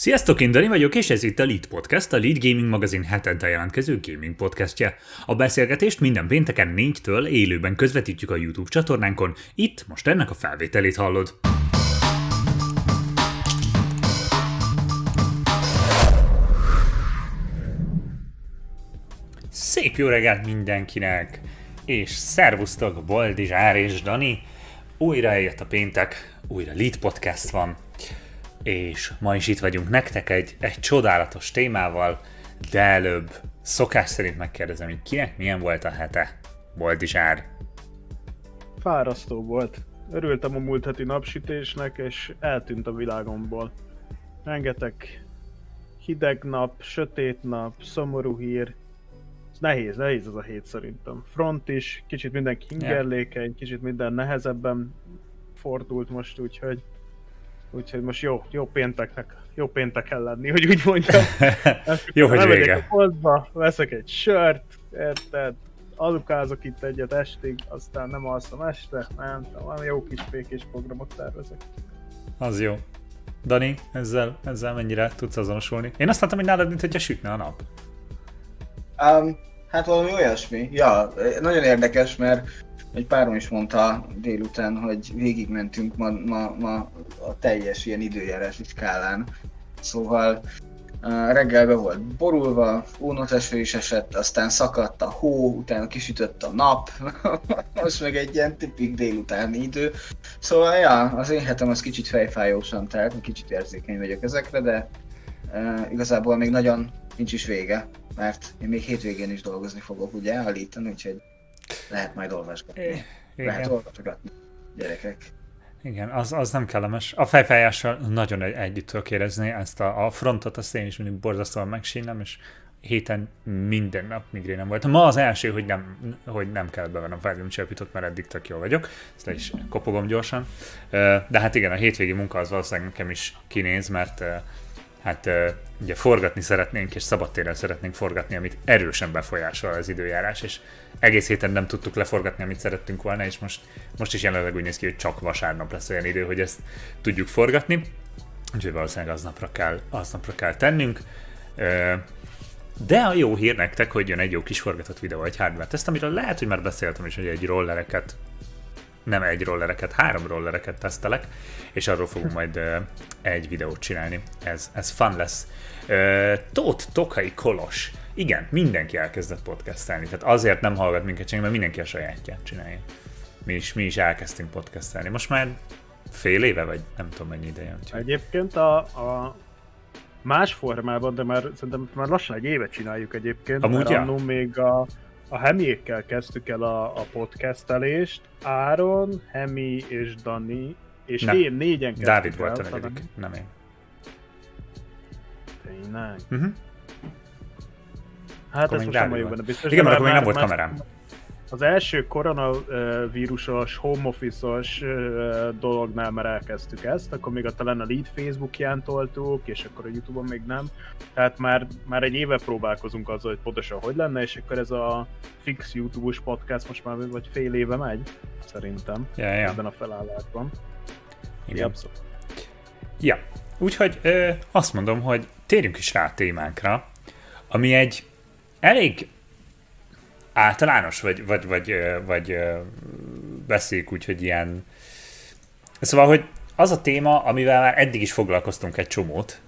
Sziasztok, én Dani vagyok, és ez itt a Lead Podcast, a Lead Gaming magazin hetente jelentkező gaming podcastje. A beszélgetést minden pénteken 4-től élőben közvetítjük a YouTube csatornánkon, itt most ennek a felvételét hallod. Szép jó reggelt mindenkinek! És szervusztok, Boldizsár és Dani! Újra eljött a péntek, újra Lead Podcast van, és ma is itt vagyunk nektek egy, egy csodálatos témával, de előbb szokás szerint megkérdezem, hogy kinek milyen volt a hete, Boldizsár? Fárasztó volt. Örültem a múlt heti napsütésnek, és eltűnt a világomból. Rengeteg hideg nap, sötét nap, szomorú hír. Ez nehéz, nehéz az a hét szerintem. Front is, kicsit mindenki ingerlékeny, kicsit minden nehezebben fordult most, úgyhogy Úgyhogy most jó, jó pénteknek, jó péntek kell lenni, hogy úgy mondjam. jó, hogy vége. a boltba, veszek egy sört, érted? Alukázok itt egyet estig, aztán nem alszom este, nem, valami jó kis békés programot tervezek. Az jó. Dani, ezzel, ezzel mennyire tudsz azonosulni? Én azt láttam, hogy nálad, mint hogyha sütne a nap. Um, hát valami olyasmi. Ja, nagyon érdekes, mert egy párom is mondta délután, hogy végigmentünk ma, ma, ma a teljes ilyen időjárási skálán. Szóval uh, reggel be volt borulva, ónoteső is esett, aztán szakadt a hó, utána kisütött a nap, most meg egy ilyen tipik délutáni idő. Szóval ja, az én hetem az kicsit fejfájósan telt, kicsit érzékeny vagyok ezekre, de uh, igazából még nagyon nincs is vége, mert én még hétvégén is dolgozni fogok ugye állítani, úgyhogy lehet majd olvasgatni. É, Lehet olvasgatni, gyerekek. Igen, az, az nem kellemes. A fejfájással nagyon egy, együtt tudok érezni ezt a, a frontot, azt én is mindig borzasztóan megsínem, és héten minden nap migrénem volt. Ma az első, hogy nem, hogy nem kell bevennem csöpított, mert eddig tök jól vagyok. Ezt le is kopogom gyorsan. De hát igen, a hétvégi munka az valószínűleg nekem is kinéz, mert hát ugye forgatni szeretnénk, és szabadtéren szeretnénk forgatni, amit erősen befolyásol az időjárás, és egész héten nem tudtuk leforgatni, amit szerettünk volna, és most, most is jelenleg úgy néz ki, hogy csak vasárnap lesz olyan idő, hogy ezt tudjuk forgatni, úgyhogy valószínűleg aznapra kell, aznapra kell tennünk. De a jó hír nektek, hogy jön egy jó kis forgatott videó, egy hardware teszt, amiről lehet, hogy már beszéltem is, hogy egy rollereket nem egy rollereket, három rollereket tesztelek, és arról fogunk majd egy videót csinálni. Ez, ez fun lesz. Tóth Tokai Kolos. Igen, mindenki elkezdett podcastelni, tehát azért nem hallgat minket csinálni, mert mindenki a sajátját csinálja. Mi is, mi is elkezdtünk podcastelni. Most már fél éve, vagy nem tudom mennyi ideje. Úgyhogy... Egyébként a, a más formában, de már szerintem már lassan egy évet csináljuk egyébként. Amúgy mert ja. még a, a Hemiékkel kezdtük el a, a podcastelést. Áron, Hemi és Dani, és nem. én négyen kezdtük Dávid volt a negyedik, nem én. Tényleg? Uh-huh. Hát ez most nem vagyok benne biztos. Igen, mert akkor még nem volt kamerám. Az első koronavírusos, home office-os dolognál már elkezdtük ezt, akkor még a talán a lead Facebookján toltuk, és akkor a Youtube-on még nem. Tehát már, már egy éve próbálkozunk azzal, hogy pontosan hogy lenne, és akkor ez a fix YouTube-os podcast most már vagy fél éve megy, szerintem, ja, ja. ebben a felállásban. Igen. Ja, úgyhogy ö, azt mondom, hogy térjünk is rá a témánkra, ami egy elég általános, vagy, vagy, vagy, vagy beszéljük úgy, hogy ilyen... Szóval, hogy az a téma, amivel már eddig is foglalkoztunk egy csomót,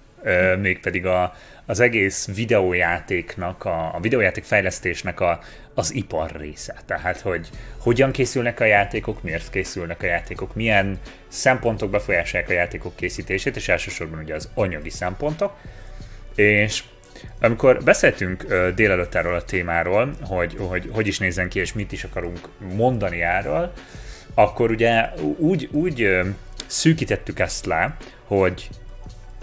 mégpedig a, az egész videójátéknak, a, a videójáték fejlesztésnek a, az ipar része. Tehát, hogy hogyan készülnek a játékok, miért készülnek a játékok, milyen szempontok befolyásolják a játékok készítését, és elsősorban ugye az anyagi szempontok. És amikor beszéltünk délelőtt erről a témáról, hogy, hogy hogy is nézzen ki és mit is akarunk mondani erről, akkor ugye úgy, úgy szűkítettük ezt le, hogy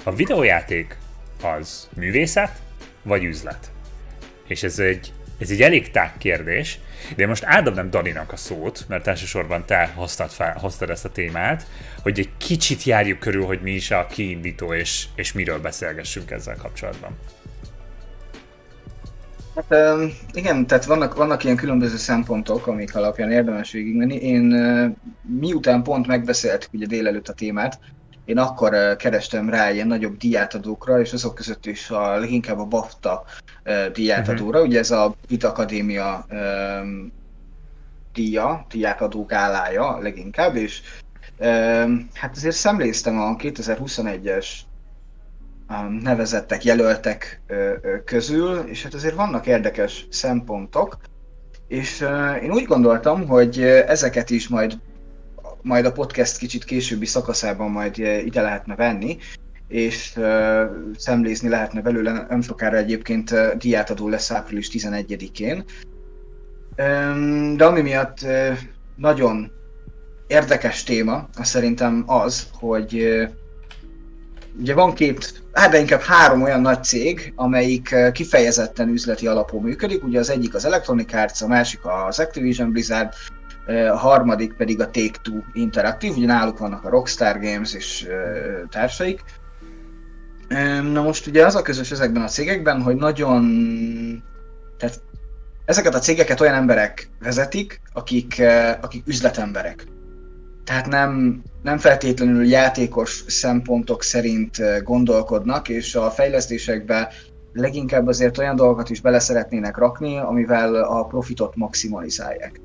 a videójáték az művészet, vagy üzlet? És ez egy, ez egy elég tág kérdés, de most átadnám Daninak a szót, mert elsősorban te hoztad, fel, hoztad ezt a témát, hogy egy kicsit járjuk körül, hogy mi is a kiindító, és, és miről beszélgessünk ezzel kapcsolatban. Hát igen, tehát vannak, vannak ilyen különböző szempontok, amik alapján érdemes végigmenni. Én miután pont megbeszéltük ugye délelőtt a témát, én akkor kerestem rá ilyen nagyobb diátadókra, és azok között is a, leginkább a BAFTA diátadóra, uh-huh. ugye ez a Brit Akadémia um, díja, diátadók állája leginkább, és um, hát azért szemléztem a 2021-es nevezettek, jelöltek közül, és hát azért vannak érdekes szempontok, és én úgy gondoltam, hogy ezeket is majd majd a podcast kicsit későbbi szakaszában majd ide lehetne venni, és uh, szemlézni lehetne belőle, nem sokára egyébként uh, diátadó lesz április 11-én. Um, de ami miatt nagyon érdekes téma, az szerintem az, hogy ugye van két, hát de inkább három olyan nagy cég, amelyik kifejezetten üzleti alapú működik. Ugye az egyik az Electronic Arts, a másik az Activision Blizzard, a harmadik pedig a Take-Two Interactive, ugye náluk vannak a Rockstar Games és társaik. Na most ugye az a közös ezekben a cégekben, hogy nagyon... Tehát ezeket a cégeket olyan emberek vezetik, akik, akik üzletemberek. Tehát nem, nem feltétlenül játékos szempontok szerint gondolkodnak, és a fejlesztésekbe leginkább azért olyan dolgokat is bele szeretnének rakni, amivel a profitot maximalizálják.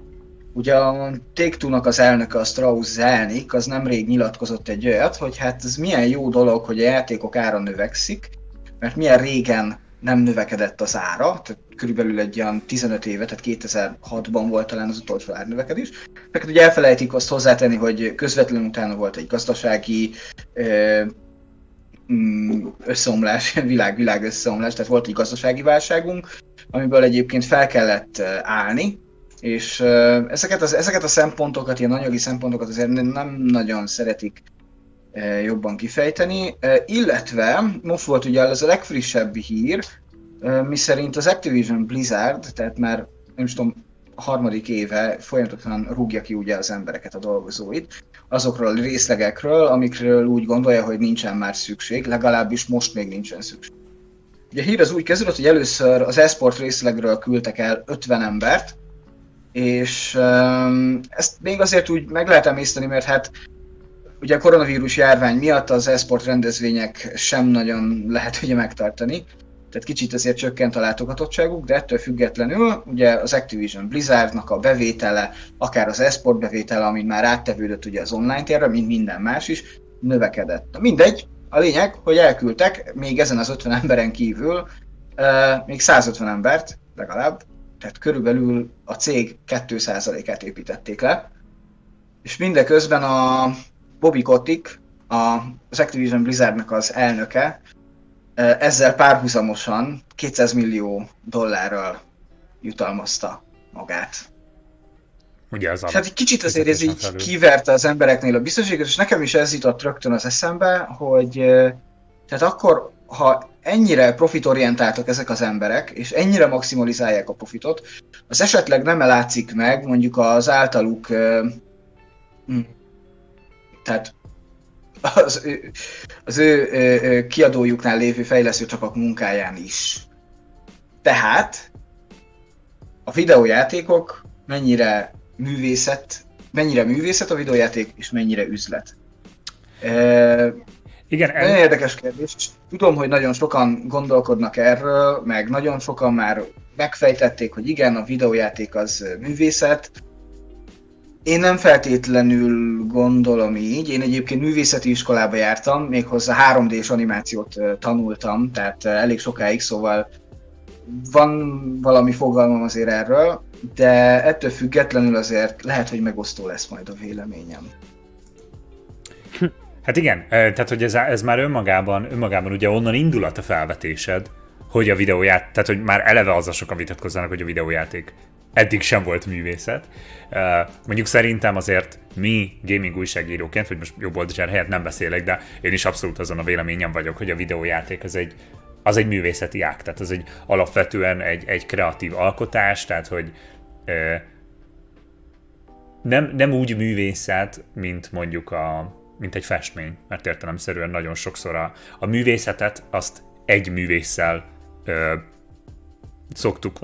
Ugye a take az elnöke, a Strauss Zelnick, az nemrég nyilatkozott egy olyat, hogy hát ez milyen jó dolog, hogy a játékok ára növekszik, mert milyen régen nem növekedett az ára, tehát körülbelül egy olyan 15 éve, tehát 2006-ban volt talán az utolsó árnövekedés. Mert ugye elfelejtik azt hozzátenni, hogy közvetlenül utána volt egy gazdasági ö, mm, összeomlás, világ-világ összeomlás, tehát volt egy gazdasági válságunk, amiből egyébként fel kellett állni, és ezeket, az, ezeket a szempontokat, ilyen anyagi szempontokat azért nem nagyon szeretik jobban kifejteni, uh, illetve most volt ugye ez a legfrissebb hír, uh, mi szerint az Activision Blizzard, tehát már nem is tudom, harmadik éve folyamatosan rúgja ki ugye az embereket, a dolgozóit, azokról a részlegekről, amikről úgy gondolja, hogy nincsen már szükség, legalábbis most még nincsen szükség. Ugye a hír az úgy kezdődött, hogy először az esport részlegről küldtek el 50 embert, és um, ezt még azért úgy meg lehet emészteni, mert hát ugye a koronavírus járvány miatt az esport rendezvények sem nagyon lehet ugye megtartani, tehát kicsit azért csökkent a látogatottságuk, de ettől függetlenül ugye az Activision Blizzardnak a bevétele, akár az esport bevétele, amit már áttevődött ugye az online térre, mint minden más is, növekedett. Na mindegy, a lényeg, hogy elküldtek még ezen az 50 emberen kívül uh, még 150 embert legalább, tehát körülbelül a cég 2%-át építették le, és mindeközben a Bobby Kotick, az Activision Blizzardnak az elnöke, ezzel párhuzamosan 200 millió dollárral jutalmazta magát. Ugye ez a hát egy kicsit azért ez így felül. kiverte az embereknél a biztonságot, és nekem is ez jutott rögtön az eszembe, hogy tehát akkor, ha ennyire profitorientáltak ezek az emberek, és ennyire maximalizálják a profitot, az esetleg nem látszik meg mondjuk az általuk, tehát az ő, az ő kiadójuknál lévő fejlesztőcsapok munkáján is. Tehát a videójátékok mennyire művészet, mennyire művészet a videójáték, és mennyire üzlet. Igen, el... Nagyon érdekes kérdés. Tudom, hogy nagyon sokan gondolkodnak erről, meg nagyon sokan már megfejtették, hogy igen, a videójáték az művészet. Én nem feltétlenül gondolom így. Én egyébként művészeti iskolába jártam, méghozzá 3D-s animációt tanultam, tehát elég sokáig, szóval van valami fogalmam azért erről, de ettől függetlenül azért lehet, hogy megosztó lesz majd a véleményem. Hát igen, tehát hogy ez, ez már önmagában, önmagában ugye onnan indulat a felvetésed, hogy a videóját, tehát hogy már eleve az a sokan vitatkozzanak, hogy a videójáték eddig sem volt művészet. Mondjuk szerintem azért mi gaming újságíróként, vagy most jobb oldalán helyett nem beszélek, de én is abszolút azon a véleményem vagyok, hogy a videójáték az egy, az egy művészeti ág, tehát az egy alapvetően egy, egy kreatív alkotás, tehát hogy nem, nem úgy művészet, mint mondjuk a, mint egy festmény, mert értelemszerűen nagyon sokszor a, a művészetet azt egy művésszel szoktuk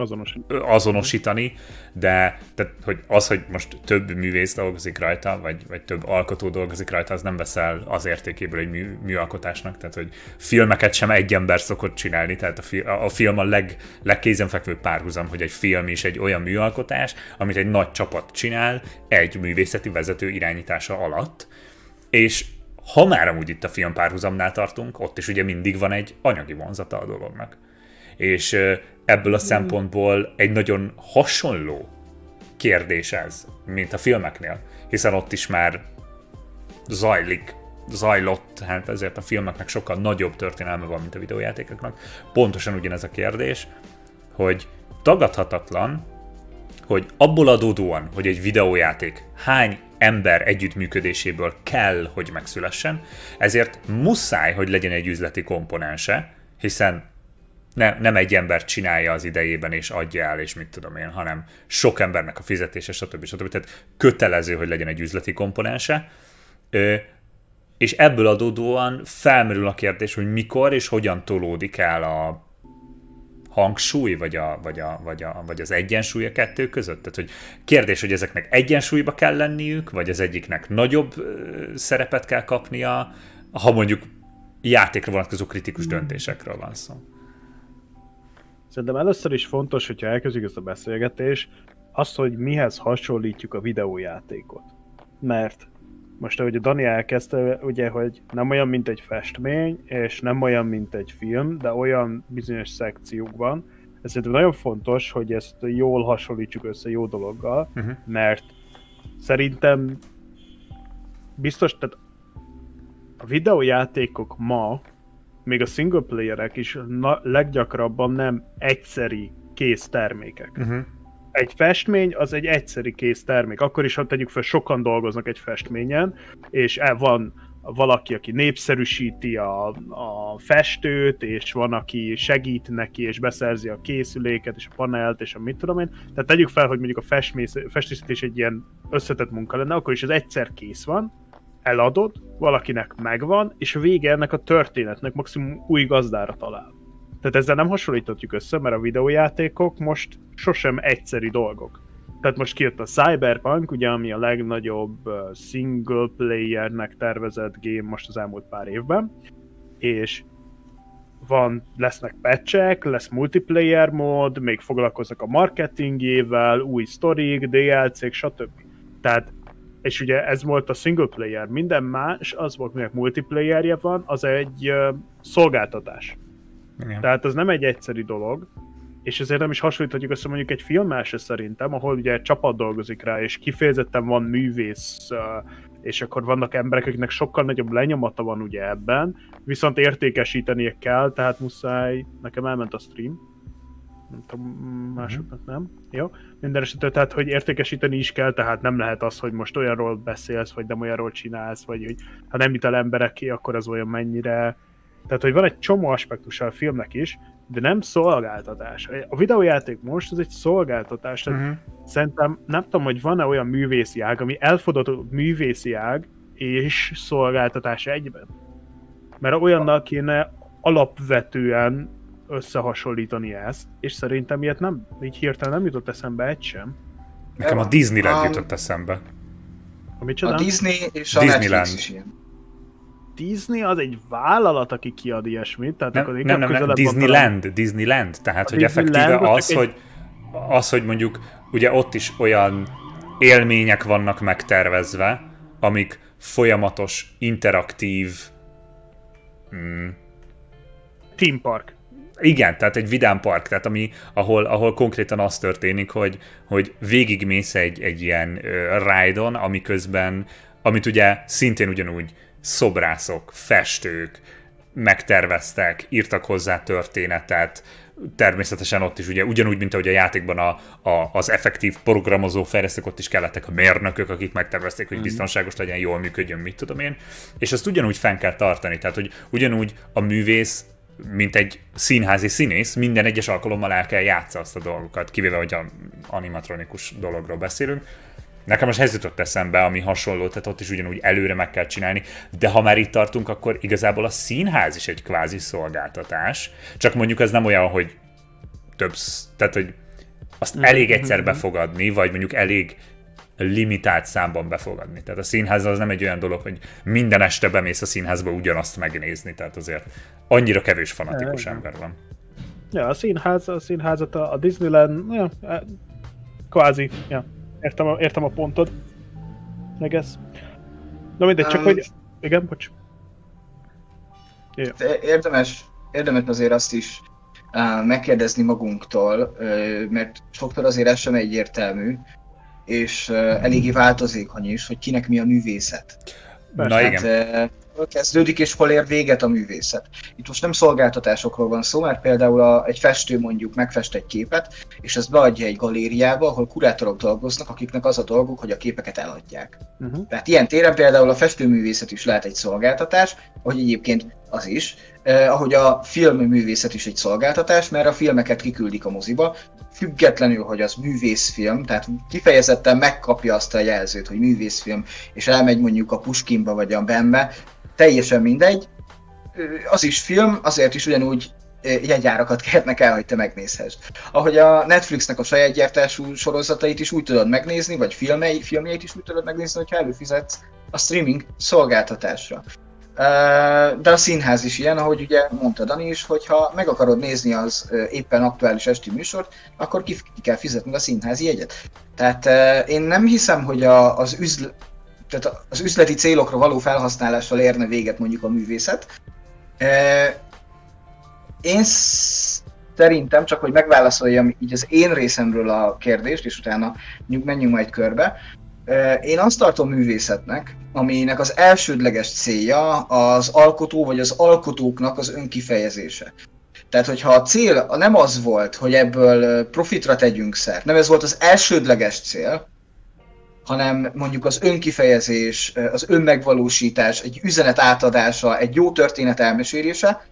azonosítani, de tehát, hogy az, hogy most több művész dolgozik rajta, vagy, vagy több alkotó dolgozik rajta, az nem veszel az értékéből egy mű, műalkotásnak, tehát hogy filmeket sem egy ember szokott csinálni, tehát a, fi, a, a film a leg, legkézenfekvő párhuzam, hogy egy film is egy olyan műalkotás, amit egy nagy csapat csinál egy művészeti vezető irányítása alatt, és ha már amúgy itt a film párhuzamnál tartunk, ott is ugye mindig van egy anyagi vonzata a dolognak. És ebből a szempontból egy nagyon hasonló kérdés ez, mint a filmeknél, hiszen ott is már zajlik, zajlott, hát ezért a filmeknek sokkal nagyobb történelme van, mint a videójátékoknak. Pontosan ugyanez a kérdés, hogy tagadhatatlan, hogy abból adódóan, hogy egy videójáték hány ember együttműködéséből kell, hogy megszülessen, ezért muszáj, hogy legyen egy üzleti komponense, hiszen ne, nem egy ember csinálja az idejében és adja el, és mit tudom én, hanem sok embernek a fizetése, stb. stb. Tehát kötelező, hogy legyen egy üzleti komponense. Ö, és ebből adódóan felmerül a kérdés, hogy mikor és hogyan tolódik el a hangsúly, vagy, a, vagy, a, vagy, a, vagy az egyensúly a kettő között? Tehát, hogy kérdés, hogy ezeknek egyensúlyba kell lenniük, vagy az egyiknek nagyobb szerepet kell kapnia, ha mondjuk játékra vonatkozó kritikus hmm. döntésekről van szó. Szerintem először is fontos, hogyha elkezdjük ezt a beszélgetést, az, hogy mihez hasonlítjuk a videójátékot. Mert most ahogy a Dani elkezdte, ugye, hogy nem olyan, mint egy festmény, és nem olyan, mint egy film, de olyan bizonyos szekciókban, ez szerintem nagyon fontos, hogy ezt jól hasonlítsuk össze jó dologgal, uh-huh. mert szerintem biztos, tehát a videójátékok ma még a single playerek is na, leggyakrabban nem egyszeri kész termékek. Uh-huh. Egy festmény az egy egyszeri kész termék. Akkor is, ha tegyük fel, sokan dolgoznak egy festményen, és el van valaki, aki népszerűsíti a, a festőt, és van, aki segít neki, és beszerzi a készüléket, és a panelt, és a mit tudom én. Tehát tegyük fel, hogy mondjuk a festészítés egy ilyen összetett munka lenne, akkor is ez egyszer kész van, eladod, valakinek megvan, és vége ennek a történetnek maximum új gazdára talál. Tehát ezzel nem hasonlíthatjuk össze, mert a videójátékok most sosem egyszeri dolgok. Tehát most kijött a Cyberpunk, ugye, ami a legnagyobb single playernek tervezett game most az elmúlt pár évben, és van, lesznek patchek, lesz multiplayer mód, még foglalkoznak a marketingével, új sztorik, DLC-k, stb. Tehát és ugye ez volt a single player, minden más, az volt, minek multiplayerje van, az egy uh, szolgáltatás. Igen. Tehát ez nem egy egyszerű dolog, és ezért nem is hasonlíthatjuk össze mondjuk egy filmásra szerintem, ahol ugye egy csapat dolgozik rá, és kifejezetten van művész, és akkor vannak emberek, akiknek sokkal nagyobb lenyomata van ugye ebben, viszont értékesítenie kell, tehát muszáj, nekem elment a stream, nem tudom, másoknak nem. Jó. Minden esetre, tehát, hogy értékesíteni is kell, tehát nem lehet az, hogy most olyanról beszélsz, vagy nem olyanról csinálsz, vagy hogy ha nem jut el embereké, akkor az olyan mennyire... Tehát, hogy van egy csomó aspektusa a filmnek is, de nem szolgáltatás. A videójáték most az egy szolgáltatás, tehát uh-huh. szerintem nem tudom, hogy van-e olyan művészi ág, ami elfordult művészi ág és szolgáltatás egyben. Mert olyannal kéne alapvetően összehasonlítani ezt, és szerintem ilyet nem, így hirtelen nem jutott eszembe egy sem. Nekem a Disneyland a... jutott eszembe. A, a Disney és a Disneyland. Netflix is ilyen. Disney az egy vállalat, aki kiad ilyesmit, tehát nem, akkor nem, nem, nem, Disneyland, van, Disneyland, tehát a hogy Disneyland effektíve az, egy... hogy az, hogy mondjuk ugye ott is olyan élmények vannak megtervezve, amik folyamatos, interaktív mm, Team Park. Igen, tehát egy vidám park, tehát ami, ahol, ahol konkrétan az történik, hogy, hogy végigmész egy, egy ilyen ride-on, amiközben, amit ugye szintén ugyanúgy szobrászok, festők megterveztek, írtak hozzá történetet, természetesen ott is ugye ugyanúgy, mint ahogy a játékban a, a, az effektív programozó fejlesztők, ott is kellettek a mérnökök, akik megtervezték, hogy mhm. biztonságos legyen, jól működjön, mit tudom én, és azt ugyanúgy fenn kell tartani, tehát hogy ugyanúgy a művész mint egy színházi színész, minden egyes alkalommal el kell játsz azt a dolgokat, kivéve, hogy a animatronikus dologról beszélünk. Nekem most ez jutott eszembe, ami hasonló, tehát ott is ugyanúgy előre meg kell csinálni, de ha már itt tartunk, akkor igazából a színház is egy kvázi szolgáltatás, csak mondjuk ez nem olyan, hogy több, tehát hogy azt elég egyszer befogadni, vagy mondjuk elég limitált számban befogadni. Tehát a színház az nem egy olyan dolog, hogy minden este bemész a színházba ugyanazt megnézni, tehát azért annyira kevés fanatikus ember van. Ja, a színház, a színházat, a Disneyland, ja, e, kvázi, ja, értem a, értem a pontod. Meg ez. Na mindegy, csak um, hogy... Igen, bocs. Ja. Érdemes, érdemes azért azt is megkérdezni magunktól, mert sokszor azért ez sem egyértelmű, és uh, eléggé változékony is, hogy kinek mi a művészet. Na hát, igen. Uh, kezdődik, és hol ér véget a művészet. Itt most nem szolgáltatásokról van szó, mert például a, egy festő mondjuk megfest egy képet, és ezt beadja egy galériába, ahol kurátorok dolgoznak, akiknek az a dolguk, hogy a képeket eladják. Uh-huh. Tehát ilyen téren például a festőművészet is lehet egy szolgáltatás, hogy egyébként az is, eh, ahogy a filmművészet is egy szolgáltatás, mert a filmeket kiküldik a moziba, függetlenül, hogy az művészfilm, tehát kifejezetten megkapja azt a jelzőt, hogy művészfilm, és elmegy mondjuk a Puskinba vagy a Bembe, teljesen mindegy, az is film, azért is ugyanúgy jegyárakat kérnek el, hogy te megnézhessd. Ahogy a Netflixnek a saját gyártású sorozatait is úgy tudod megnézni, vagy filmei, filmjeit is úgy tudod megnézni, hogyha előfizetsz a streaming szolgáltatásra. De a színház is ilyen, ahogy ugye mondta Dani is, hogyha meg akarod nézni az éppen aktuális esti műsort, akkor ki kell fizetni a színházi jegyet. Tehát én nem hiszem, hogy a, az, üzl, tehát az üzleti célokra való felhasználással érne véget mondjuk a művészet. Én szerintem, csak hogy megválaszoljam így az én részemről a kérdést, és utána menjünk majd körbe, én azt tartom művészetnek, aminek az elsődleges célja az alkotó vagy az alkotóknak az önkifejezése. Tehát, hogyha a cél nem az volt, hogy ebből profitra tegyünk szert, nem ez volt az elsődleges cél, hanem mondjuk az önkifejezés, az önmegvalósítás, egy üzenet átadása, egy jó történet elmesélése,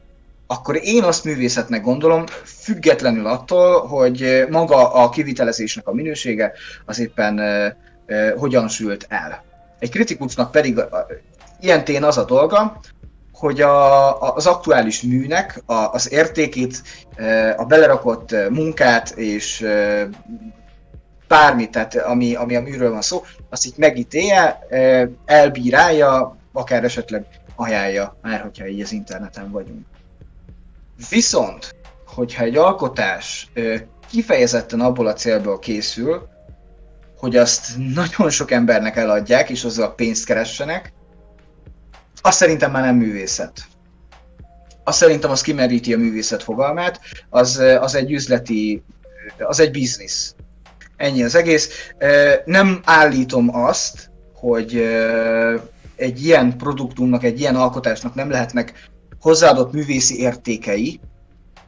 akkor én azt művészetnek gondolom, függetlenül attól, hogy maga a kivitelezésnek a minősége az éppen hogyan sült el. Egy kritikusnak pedig ilyen tén az a dolga, hogy a, az aktuális műnek a, az értékét, a belerakott munkát és bármit, tehát ami, ami a műről van szó, azt így megítélje, elbírálja, akár esetleg ajánlja, már hogyha így az interneten vagyunk. Viszont, hogyha egy alkotás kifejezetten abból a célból készül, hogy azt nagyon sok embernek eladják, és azzal pénzt keressenek, azt szerintem már nem művészet. Azt szerintem az kimeríti a művészet fogalmát, az, az egy üzleti, az egy biznisz. Ennyi az egész. Nem állítom azt, hogy egy ilyen produktumnak, egy ilyen alkotásnak nem lehetnek hozzáadott művészi értékei,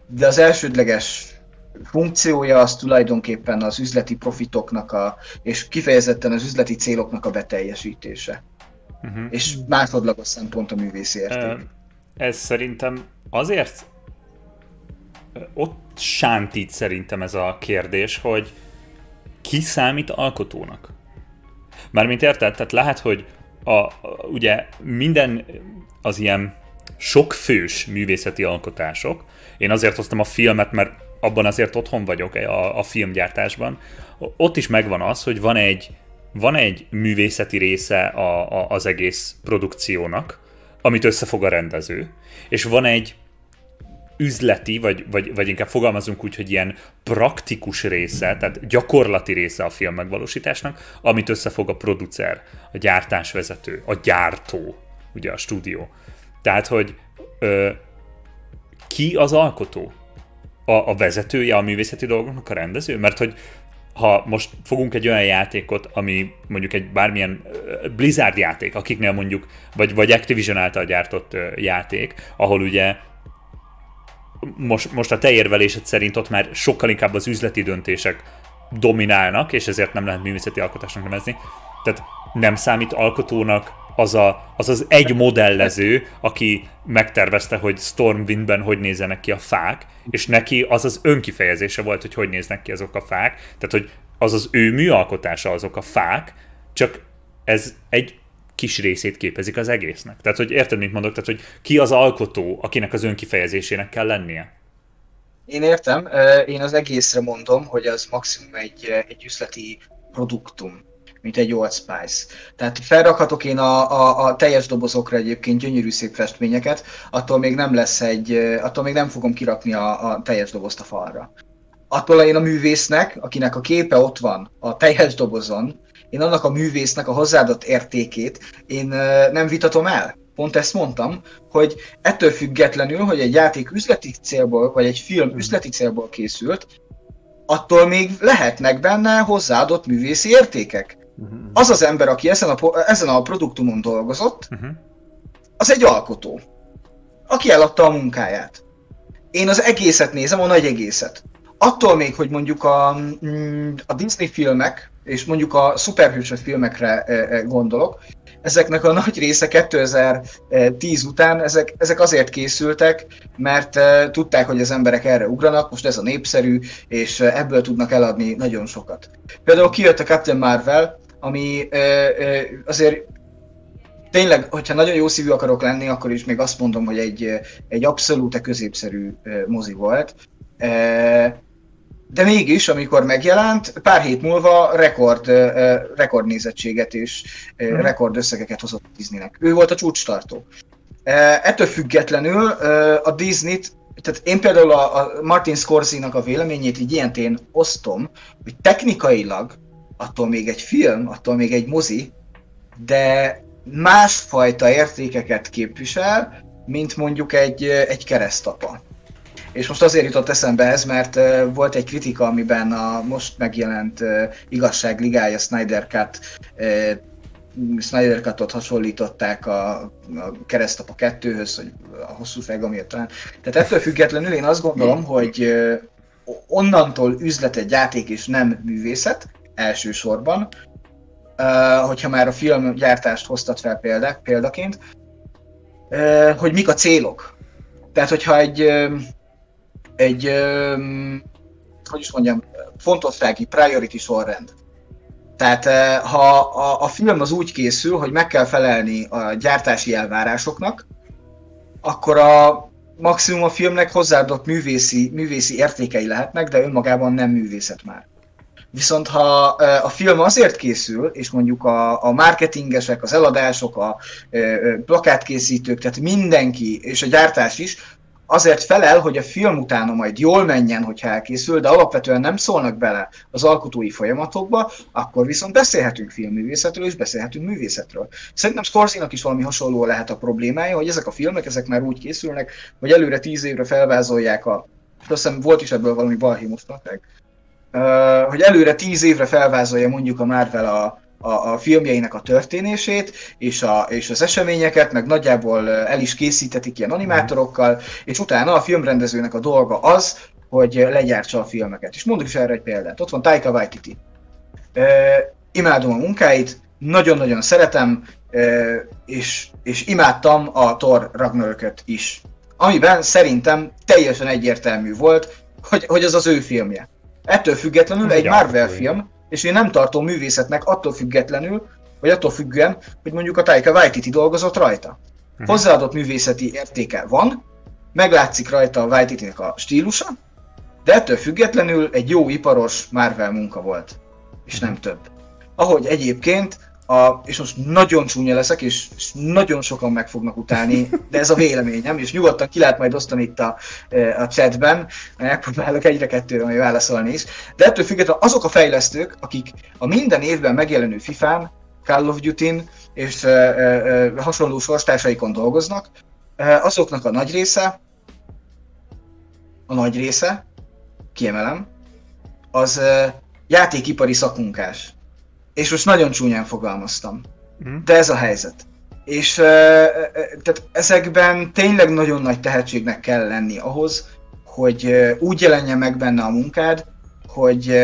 de az elsődleges funkciója az tulajdonképpen az üzleti profitoknak a, és kifejezetten az üzleti céloknak a beteljesítése. Uh-huh. És másodlagos szempont a művészi érték. Ez szerintem azért ott sántít szerintem ez a kérdés, hogy ki számít alkotónak? Mármint érted? Tehát lehet, hogy a, a, ugye minden az ilyen sokfős művészeti alkotások. Én azért hoztam a filmet, mert abban azért otthon vagyok a, a filmgyártásban, ott is megvan az, hogy van egy, van egy művészeti része a, a, az egész produkciónak, amit összefog a rendező, és van egy üzleti, vagy, vagy, vagy inkább fogalmazunk úgy, hogy ilyen praktikus része, tehát gyakorlati része a film megvalósításnak, amit összefog a producer, a gyártásvezető, a gyártó, ugye a stúdió. Tehát, hogy ö, ki az alkotó? A, a vezetője a művészeti dolgoknak a rendező? Mert hogy ha most fogunk egy olyan játékot, ami mondjuk egy bármilyen Blizzard játék, akiknél mondjuk, vagy, vagy Activision által gyártott játék, ahol ugye most, most a te érvelésed szerint ott már sokkal inkább az üzleti döntések dominálnak, és ezért nem lehet művészeti alkotásnak nevezni. Tehát nem számít alkotónak az, a, az az egy modellező, aki megtervezte, hogy Stormwindben hogy nézzenek ki a fák, és neki az az önkifejezése volt, hogy hogy néznek ki azok a fák, tehát hogy az az ő műalkotása azok a fák, csak ez egy kis részét képezik az egésznek. Tehát, hogy érted, mit mondok? Tehát, hogy ki az alkotó, akinek az önkifejezésének kell lennie? én értem, én az egészre mondom, hogy az maximum egy, egy üzleti produktum mint egy Old Spice. Tehát felrakhatok én a, a, a teljes dobozokra egyébként gyönyörű szép festményeket, attól még nem lesz egy, attól még nem fogom kirakni a, a teljes dobozt a falra. Attól én a művésznek, akinek a képe ott van a teljes dobozon, én annak a művésznek a hozzáadott értékét én nem vitatom el. Pont ezt mondtam, hogy ettől függetlenül, hogy egy játék üzleti célból, vagy egy film üzleti célból készült, attól még lehetnek benne hozzáadott művészi értékek. Uh-huh. Az az ember, aki ezen a, ezen a produktumon dolgozott, uh-huh. az egy alkotó, aki eladta a munkáját. Én az egészet nézem, a nagy egészet. Attól még, hogy mondjuk a, mm, a Disney filmek, és mondjuk a szuperhősös filmekre e, e, gondolok, ezeknek a nagy része 2010 után, ezek, ezek azért készültek, mert uh, tudták, hogy az emberek erre ugranak, most ez a népszerű, és uh, ebből tudnak eladni nagyon sokat. Például kijött a Captain Marvel, ami ö, azért tényleg, hogyha nagyon jó szívű akarok lenni, akkor is még azt mondom, hogy egy, egy abszolút középszerű mozi volt. De mégis, amikor megjelent, pár hét múlva rekord, rekordnézettséget és hmm. rekordösszegeket hozott Disneynek. Ő volt a csúcstartó. Ettől függetlenül a Disney-t tehát én például a, a Martin Scorsese-nak a véleményét így ilyentén osztom, hogy technikailag attól még egy film, attól még egy mozi, de másfajta értékeket képvisel, mint mondjuk egy, egy keresztapa. És most azért jutott eszembe ez, mert volt egy kritika, amiben a most megjelent igazság ligája Snyder Cut Snyder Cut-ot hasonlították a, a keresztapa kettőhöz, hogy a hosszú feg, amiért talán. Tehát ettől függetlenül én azt gondolom, hogy onnantól üzlet egy játék és nem művészet, elsősorban, hogyha már a filmgyártást hoztat fel példák, példaként, hogy mik a célok. Tehát, hogyha egy, egy hogy is mondjam, fontossági priority sorrend. Tehát ha a, a film az úgy készül, hogy meg kell felelni a gyártási elvárásoknak, akkor a maximum a filmnek hozzáadott művészi, művészi értékei lehetnek, de önmagában nem művészet már. Viszont ha a film azért készül, és mondjuk a, a marketingesek, az eladások, a plakátkészítők, tehát mindenki, és a gyártás is, azért felel, hogy a film utána majd jól menjen, hogyha elkészül, de alapvetően nem szólnak bele az alkotói folyamatokba, akkor viszont beszélhetünk filmművészetről, és beszélhetünk művészetről. Szerintem scorsese is valami hasonló lehet a problémája, hogy ezek a filmek, ezek már úgy készülnek, hogy előre tíz évre felvázolják a azt hiszem volt is ebből valami balhé most hogy előre tíz évre felvázolja mondjuk a Marvel a, a, a filmjeinek a történését, és, a, és az eseményeket, meg nagyjából el is készítetik ilyen animátorokkal, és utána a filmrendezőnek a dolga az, hogy legyártsa a filmeket. És mondok is erre egy példát. Ott van Taika Waititi. Uh, imádom a munkáit, nagyon-nagyon szeretem, uh, és, és imádtam a Thor Ragnarököt is. Amiben szerintem teljesen egyértelmű volt, hogy, hogy az az ő filmje. Ettől függetlenül egy Marvel film, és én nem tartom művészetnek attól függetlenül, vagy attól függően, hogy mondjuk a Taika Waititi dolgozott rajta. Mhm. Hozzáadott művészeti értéke van, meglátszik rajta a waititi a stílusa, de ettől függetlenül egy jó iparos Marvel munka volt, és nem több. Ahogy egyébként a, és most nagyon csúnya leszek, és, és nagyon sokan meg fognak utálni, de ez a véleményem, és nyugodtan ki lehet majd osztani itt a, a chatben, megpróbálok egyre kettőre majd válaszolni is, de ettől függetlenül azok a fejlesztők, akik a minden évben megjelenő FIFA-n, Call of Duty-n és e, e, hasonló sorstársaikon dolgoznak, e, azoknak a nagy része, a nagy része, kiemelem, az e, játékipari szakmunkás és most nagyon csúnyán fogalmaztam. Mm. De ez a helyzet. És tehát ezekben tényleg nagyon nagy tehetségnek kell lenni ahhoz, hogy úgy jelenjen meg benne a munkád, hogy,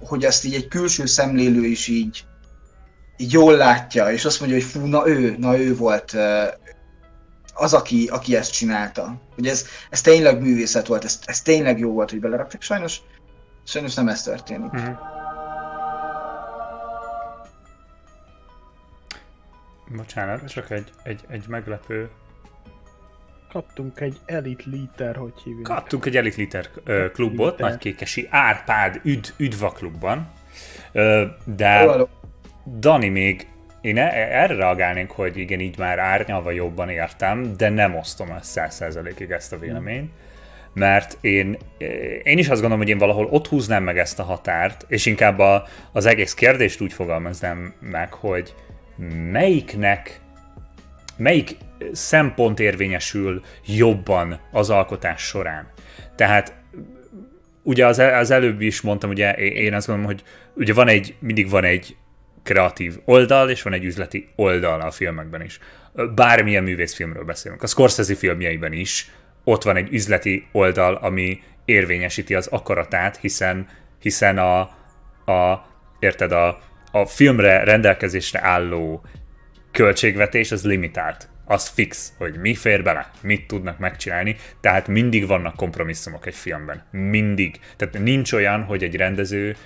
hogy ezt így egy külső szemlélő is így, így jól látja, és azt mondja, hogy fú, na ő, na ő volt az, aki, aki ezt csinálta. Hogy ez, ez tényleg művészet volt, ez, ez tényleg jó volt, hogy beleraktak. Sajnos, sajnos nem ez történik. Mm. Bocsánat, csak egy, egy, egy meglepő Kaptunk egy Elite Liter, hogy hívjuk. Kaptunk egy Elite Liter ö, klubot, Liter. Nagykékesi Árpád üd, Üdva klubban. Ö, de. Dani még, én e- erre reagálnék, hogy igen, így már árnyalva jobban értem, de nem osztom ezt száz százalékig ezt a véleményt. Mert én, én is azt gondolom, hogy én valahol ott húznám meg ezt a határt, és inkább a, az egész kérdést úgy fogalmaznám meg, hogy melyiknek, melyik szempont érvényesül jobban az alkotás során. Tehát ugye az, az előbb is mondtam, ugye én azt gondolom, hogy ugye van egy, mindig van egy kreatív oldal, és van egy üzleti oldal a filmekben is. Bármilyen művészfilmről beszélünk. A Scorsese filmjeiben is ott van egy üzleti oldal, ami érvényesíti az akaratát, hiszen, hiszen a, a érted, a, a filmre rendelkezésre álló költségvetés az limitált. Az fix, hogy mi fér bele, mit tudnak megcsinálni, tehát mindig vannak kompromisszumok egy filmben. Mindig. Tehát nincs olyan, hogy egy rendező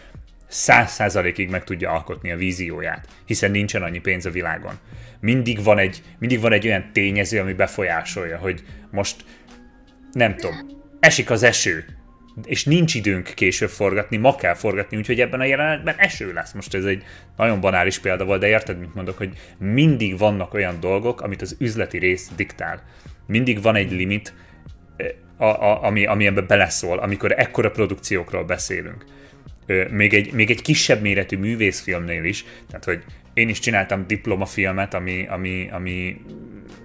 száz százalékig meg tudja alkotni a vízióját, hiszen nincsen annyi pénz a világon. Mindig van egy, mindig van egy olyan tényező, ami befolyásolja, hogy most nem tudom, esik az eső, és nincs időnk később forgatni, ma kell forgatni, úgyhogy ebben a jelenetben eső lesz. Most ez egy nagyon banális példa volt, de érted, mit mondok, hogy mindig vannak olyan dolgok, amit az üzleti rész diktál. Mindig van egy limit, a, a, ami, ami ebbe beleszól, amikor ekkora produkciókról beszélünk. Még egy, még egy kisebb méretű művészfilmnél is, tehát hogy én is csináltam diplomafilmet, ami, ami, ami,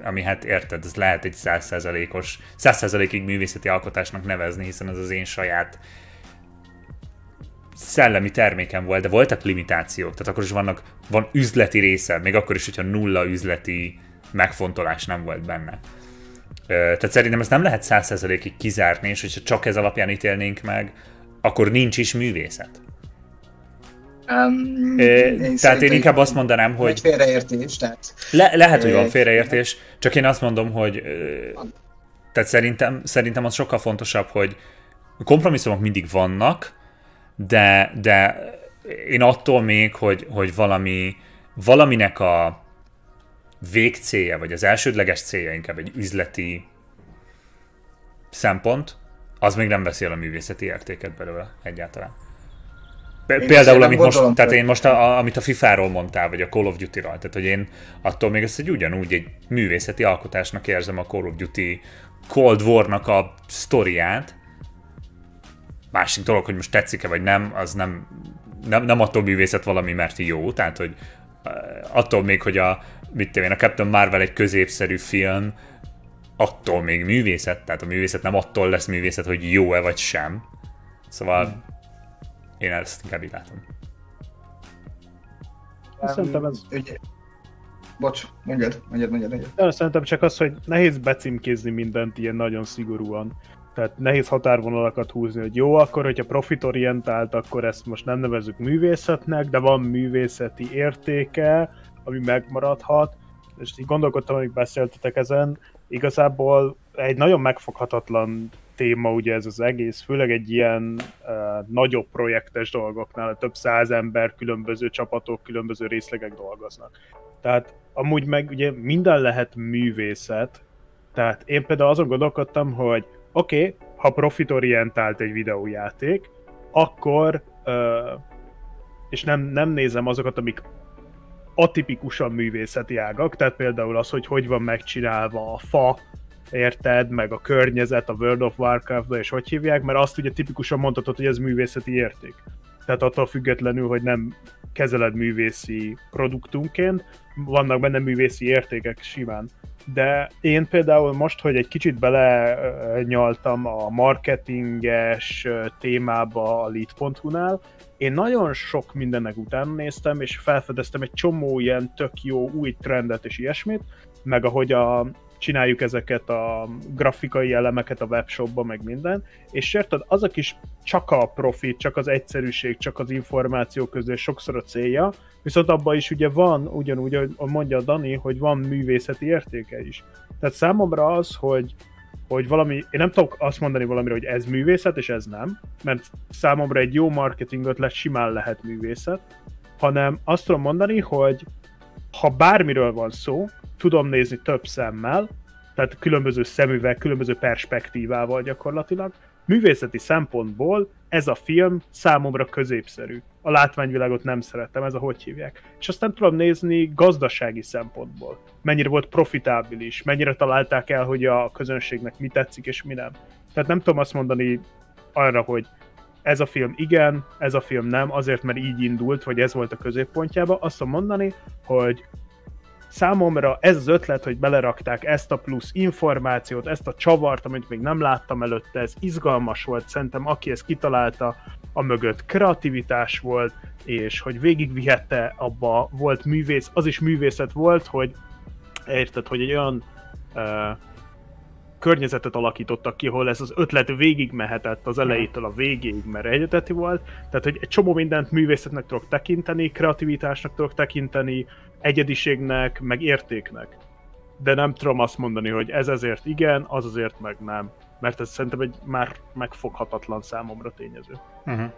ami hát érted, ez lehet egy százszerzalékos, százszerzalékig művészeti alkotásnak nevezni, hiszen ez az én saját szellemi terméken volt, de voltak limitációk, tehát akkor is vannak, van üzleti része, még akkor is, hogyha nulla üzleti megfontolás nem volt benne. Tehát szerintem ezt nem lehet százszerzalékig kizárni, és hogyha csak ez alapján ítélnénk meg, akkor nincs is művészet. Um, én tehát én inkább azt mondanám, hogy... Félreértés, tehát... Le, lehet, hogy van félreértés, csak én azt mondom, hogy... Tehát szerintem, szerintem az sokkal fontosabb, hogy kompromisszumok mindig vannak, de, de én attól még, hogy, hogy valami, valaminek a végcélja, vagy az elsődleges célja inkább egy üzleti szempont, az még nem veszi el a művészeti értéket belőle egyáltalán. Például, amit most, tehát én most, a, amit a FIFA-ról mondtál, vagy a Call of Duty-ról, tehát hogy én attól még ezt egy ugyanúgy egy művészeti alkotásnak érzem a Call of Duty Cold War-nak a sztoriát. Másik dolog, hogy most tetszik-e vagy nem, az nem, nem, nem attól művészet valami, mert jó, tehát hogy attól még, hogy a, mit tudom én, a Captain Marvel egy középszerű film, attól még művészet, tehát a művészet nem attól lesz művészet, hogy jó-e vagy sem. Szóval hmm én ezt inkább így látom. Szerintem ez... Ugye, bocs, mondjad, mondjad, mondjad, mondjad. Szerintem csak az, hogy nehéz becímkézni mindent ilyen nagyon szigorúan. Tehát nehéz határvonalakat húzni, hogy jó, akkor, hogyha profitorientált, akkor ezt most nem nevezük művészetnek, de van művészeti értéke, ami megmaradhat. És így gondolkodtam, hogy beszéltetek ezen, igazából egy nagyon megfoghatatlan téma ugye ez az egész, főleg egy ilyen uh, nagyobb projektes dolgoknál, több száz ember, különböző csapatok, különböző részlegek dolgoznak. Tehát amúgy meg ugye minden lehet művészet, tehát én például azon gondolkodtam, hogy oké, okay, ha profitorientált egy videójáték, akkor uh, és nem, nem nézem azokat, amik atipikusan művészeti ágak, tehát például az, hogy hogy van megcsinálva a fa, érted, meg a környezet a World of warcraft és hogy hívják, mert azt ugye tipikusan mondhatod, hogy ez művészeti érték. Tehát attól függetlenül, hogy nem kezeled művészi produktunként, vannak benne művészi értékek simán. De én például most, hogy egy kicsit bele nyaltam a marketinges témába a lead.hu-nál, én nagyon sok mindennek utána néztem, és felfedeztem egy csomó ilyen tök jó új trendet és ilyesmit, meg ahogy a csináljuk ezeket a grafikai elemeket a webshopba, meg minden, és érted, az a kis csak a profit, csak az egyszerűség, csak az információ közül sokszor a célja, viszont abban is ugye van, ugyanúgy, ahogy mondja Dani, hogy van művészeti értéke is. Tehát számomra az, hogy hogy valami, én nem tudok azt mondani valamire, hogy ez művészet, és ez nem, mert számomra egy jó marketing ötlet simán lehet művészet, hanem azt tudom mondani, hogy ha bármiről van szó, tudom nézni több szemmel, tehát különböző szemüveg, különböző perspektívával gyakorlatilag. Művészeti szempontból ez a film számomra középszerű. A látványvilágot nem szeretem, ez a hogy hívják. És azt nem tudom nézni gazdasági szempontból. Mennyire volt profitábilis, mennyire találták el, hogy a közönségnek mi tetszik és mi nem. Tehát nem tudom azt mondani arra, hogy ez a film igen, ez a film nem, azért, mert így indult, vagy ez volt a középpontjába. Azt tudom mondani, hogy számomra ez az ötlet, hogy belerakták ezt a plusz információt, ezt a csavart, amit még nem láttam előtte, ez izgalmas volt, szerintem aki ezt kitalálta, a mögött kreativitás volt, és hogy végigvihette abba, volt művész, az is művészet volt, hogy érted, hogy egy olyan uh, környezetet alakítottak ki, ahol ez az ötlet végig mehetett az elejétől a végéig, mert egyeteti volt. Tehát, hogy egy csomó mindent művészetnek tudok tekinteni, kreativitásnak tudok tekinteni, egyediségnek, meg értéknek. De nem tudom azt mondani, hogy ez ezért igen, az azért meg nem. Mert ez szerintem egy már megfoghatatlan számomra tényező. Uh-huh.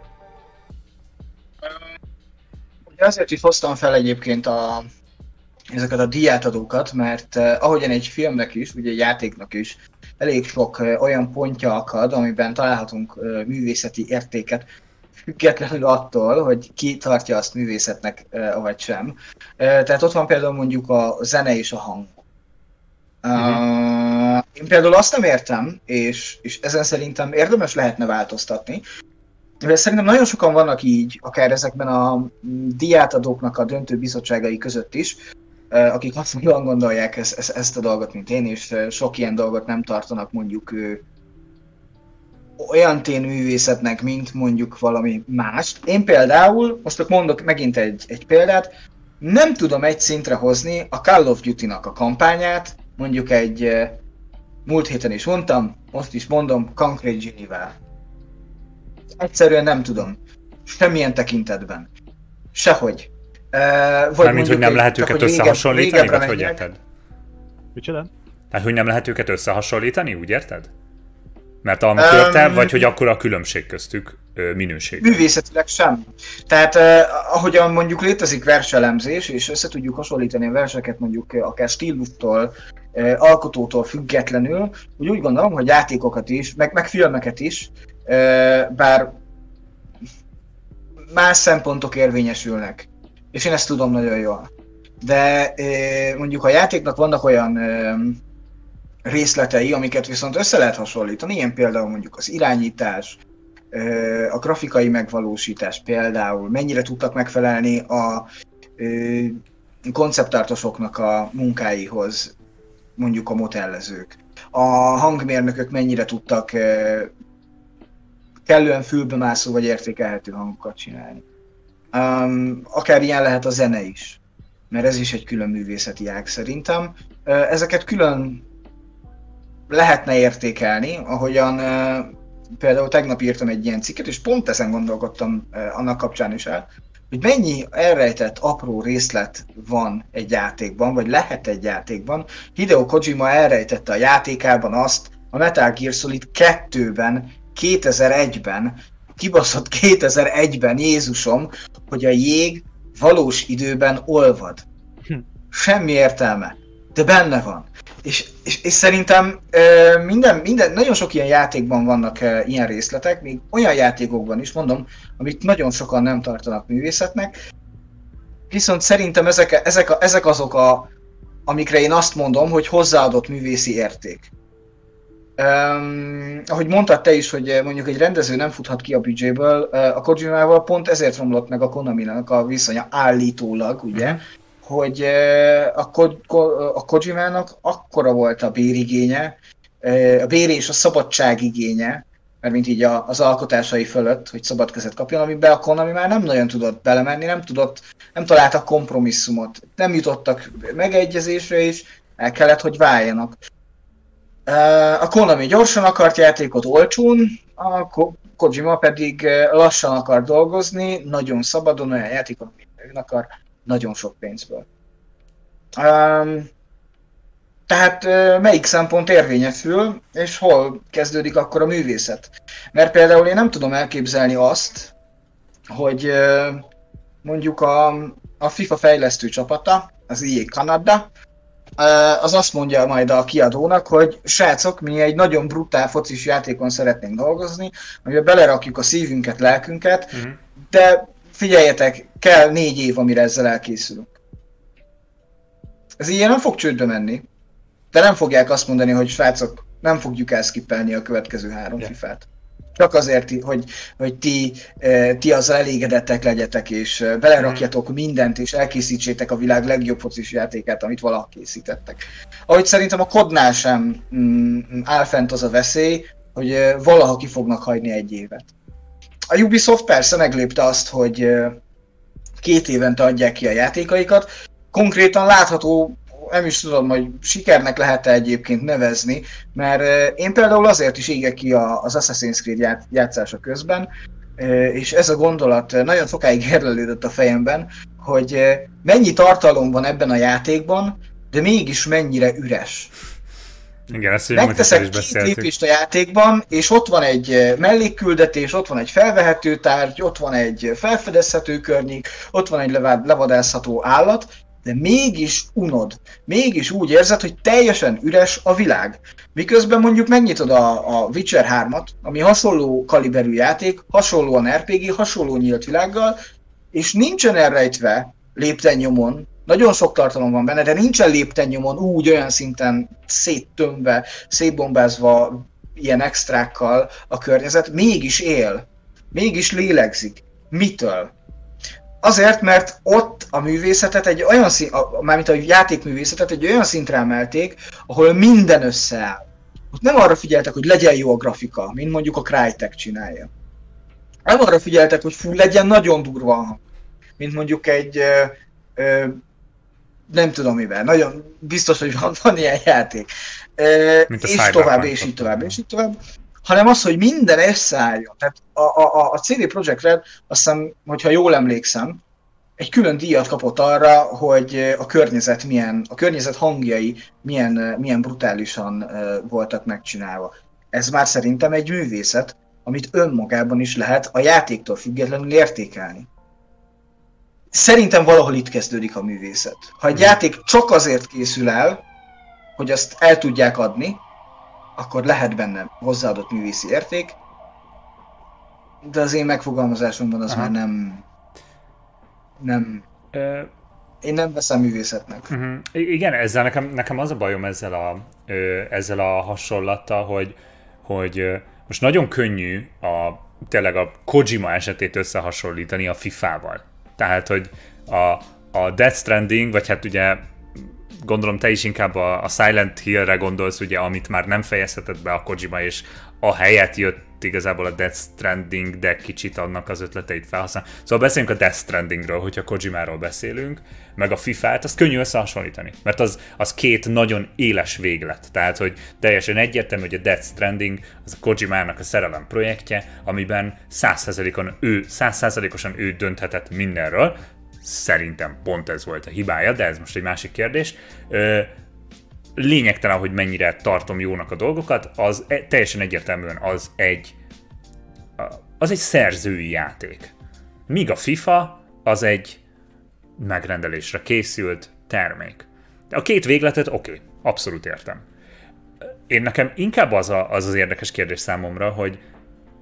Azért is hoztam fel egyébként a, ezeket a diátadókat, mert uh, ahogyan egy filmnek is, ugye egy játéknak is elég sok olyan pontja akad, amiben találhatunk művészeti értéket, függetlenül attól, hogy ki tartja azt művészetnek, vagy sem. Tehát ott van például mondjuk a zene és a hang. Uh-huh. Én például azt nem értem, és, és ezen szerintem érdemes lehetne változtatni, de szerintem nagyon sokan vannak így, akár ezekben a diátadóknak a döntő bizottságai között is, akik hasonlóan gondolják ezt, ezt, ezt a dolgot, mint én, és sok ilyen dolgot nem tartanak mondjuk olyan művészetnek, mint mondjuk valami mást. Én például, most csak mondok megint egy, egy példát, nem tudom egy szintre hozni a Call of Duty-nak a kampányát, mondjuk egy múlt héten is mondtam, most is mondom, Concrete Genie-vel. Egyszerűen nem tudom. Semmilyen tekintetben. Sehogy. Vagy Mármint, hogy nem lehet őket összehasonlítani, vagy hogy érted? Micsoda? Hát, hogy nem lehet őket összehasonlítani, úgy érted? Mert amikor um, te, vagy hogy akkor a különbség köztük minőség? Művészetileg sem. Tehát eh, ahogyan mondjuk létezik verselemzés, és össze tudjuk hasonlítani a verseket mondjuk akár stílustól, eh, alkotótól függetlenül, úgy úgy gondolom, hogy játékokat is, meg, meg filmeket is, eh, bár más szempontok érvényesülnek. És én ezt tudom nagyon jól. De mondjuk a játéknak vannak olyan részletei, amiket viszont össze lehet hasonlítani, ilyen például mondjuk az irányítás, a grafikai megvalósítás például, mennyire tudtak megfelelni a konceptártosoknak a munkáihoz, mondjuk a motellezők. A hangmérnökök mennyire tudtak kellően fülbemászó vagy értékelhető hangokat csinálni. Um, akár ilyen lehet a zene is, mert ez is egy külön művészeti ág szerintem. Ezeket külön lehetne értékelni, ahogyan például tegnap írtam egy ilyen cikket, és pont ezen gondolkodtam annak kapcsán is el, hogy mennyi elrejtett apró részlet van egy játékban, vagy lehet egy játékban. Hideo Kojima elrejtette a játékában azt, a Metal Gear Solid 2-ben, 2001-ben, kibaszott 2001-ben, Jézusom, hogy a jég valós időben olvad. Hm. Semmi értelme, de benne van. És, és, és szerintem minden, minden, nagyon sok ilyen játékban vannak ilyen részletek, még olyan játékokban is, mondom, amit nagyon sokan nem tartanak művészetnek, viszont szerintem ezek, ezek, ezek azok, a, amikre én azt mondom, hogy hozzáadott művészi érték. Um, ahogy mondtad te is, hogy mondjuk egy rendező nem futhat ki a büdzséből, a Kojimával pont ezért romlott meg a Konami-nak a viszonya állítólag, ugye, hogy a, Ko- a Kojimának akkora volt a bérigénye, a bér és a szabadság igénye, mert mint így az alkotásai fölött, hogy szabad kezet kapjon, amiben a Konami már nem nagyon tudott belemenni, nem tudott, nem találtak kompromisszumot, nem jutottak megegyezésre is, el kellett, hogy váljanak. A Konami gyorsan akart játékot olcsón, a Kojima pedig lassan akar dolgozni, nagyon szabadon, olyan játékot, amit akar, nagyon sok pénzből. Um, tehát melyik szempont érvényesül, és hol kezdődik akkor a művészet? Mert például én nem tudom elképzelni azt, hogy mondjuk a, a FIFA fejlesztő csapata, az EA Canada, az azt mondja majd a kiadónak, hogy srácok, mi egy nagyon brutál focis játékon szeretnénk dolgozni, amiben belerakjuk a szívünket, lelkünket, uh-huh. de figyeljetek, kell négy év, amire ezzel elkészülünk. Ez ilyen nem fog csődbe menni, de nem fogják azt mondani, hogy srácok, nem fogjuk elszkippelni a következő három yeah. fifát. Csak azért, hogy, hogy ti, ti az elégedettek legyetek, és belerakjatok mindent, és elkészítsétek a világ legjobb focis játékát, amit valaha készítettek. Ahogy szerintem a kodnál sem mm, áll fent az a veszély, hogy valaha ki fognak hagyni egy évet. A Ubisoft persze meglépte azt, hogy két évente adják ki a játékaikat, konkrétan látható nem is tudom, hogy sikernek lehet-e egyébként nevezni, mert én például azért is égek ki az Assassin's Creed játszása közben, és ez a gondolat nagyon sokáig érlelődött a fejemben, hogy mennyi tartalom van ebben a játékban, de mégis mennyire üres. Igen, ezt Megteszek is két lépést a játékban, és ott van egy mellékküldetés, ott van egy felvehető tárgy, ott van egy felfedezhető környék, ott van egy levadázható állat, de mégis unod. Mégis úgy érzed, hogy teljesen üres a világ. Miközben mondjuk megnyitod a, a Witcher 3-at, ami hasonló kaliberű játék, hasonlóan RPG, hasonló nyílt világgal, és nincsen elrejtve léptennyomon, nagyon sok tartalom van benne, de nincsen léptennyomon úgy olyan szinten széttömve, szétbombázva ilyen extrákkal a környezet, mégis él, mégis lélegzik. Mitől? Azért, mert ott a művészetet egy olyan szint, mármint a játékművészetet egy olyan szintre emelték, ahol minden összeáll. Ott nem arra figyeltek, hogy legyen jó a grafika, mint mondjuk a Crytek csinálja. Nem arra figyeltek, hogy fú, legyen nagyon durva mint mondjuk egy ö, ö, nem tudom mivel, nagyon biztos, hogy van, van ilyen játék. Ö, és tovább, és így tovább, és így tovább hanem az, hogy minden összeálljon. Tehát a, a, a CD Projekt Red, azt hiszem, hogyha jól emlékszem, egy külön díjat kapott arra, hogy a környezet milyen, a környezet hangjai milyen, milyen brutálisan voltak megcsinálva. Ez már szerintem egy művészet, amit önmagában is lehet a játéktól függetlenül értékelni. Szerintem valahol itt kezdődik a művészet. Ha egy mhm. játék csak azért készül el, hogy azt el tudják adni, akkor lehet benne hozzáadott művészi érték, de az én megfogalmazásomban az Aha. már nem... Nem... Ö... Én nem veszem művészetnek. Uh-huh. Igen, ezzel nekem, nekem az a bajom ezzel a, ö, ezzel a hasonlattal, hogy, hogy ö, most nagyon könnyű a, tényleg a Kojima esetét összehasonlítani a FIFA-val. Tehát, hogy a, a Death Stranding, vagy hát ugye gondolom te is inkább a, a Silent Hill-re gondolsz, ugye, amit már nem fejezhetett be a Kojima, és a helyet jött igazából a Death Stranding, de kicsit annak az ötleteit felhasznál. Szóval beszéljünk a Death Strandingről, hogyha Kojimáról beszélünk, meg a FIFA-t, az könnyű összehasonlítani, mert az, az két nagyon éles véglet. Tehát, hogy teljesen egyértelmű, hogy a Death Stranding az a Kojimának a szerelem projektje, amiben 100%-on ő, 100%-osan ő dönthetett mindenről, Szerintem pont ez volt a hibája, de ez most egy másik kérdés. Lényegtelen, hogy mennyire tartom jónak a dolgokat, az e, teljesen egyértelműen az egy az egy szerzői játék. Míg a FIFA az egy megrendelésre készült termék. A két végletet oké, okay, abszolút értem. Én nekem inkább az, a, az az érdekes kérdés számomra, hogy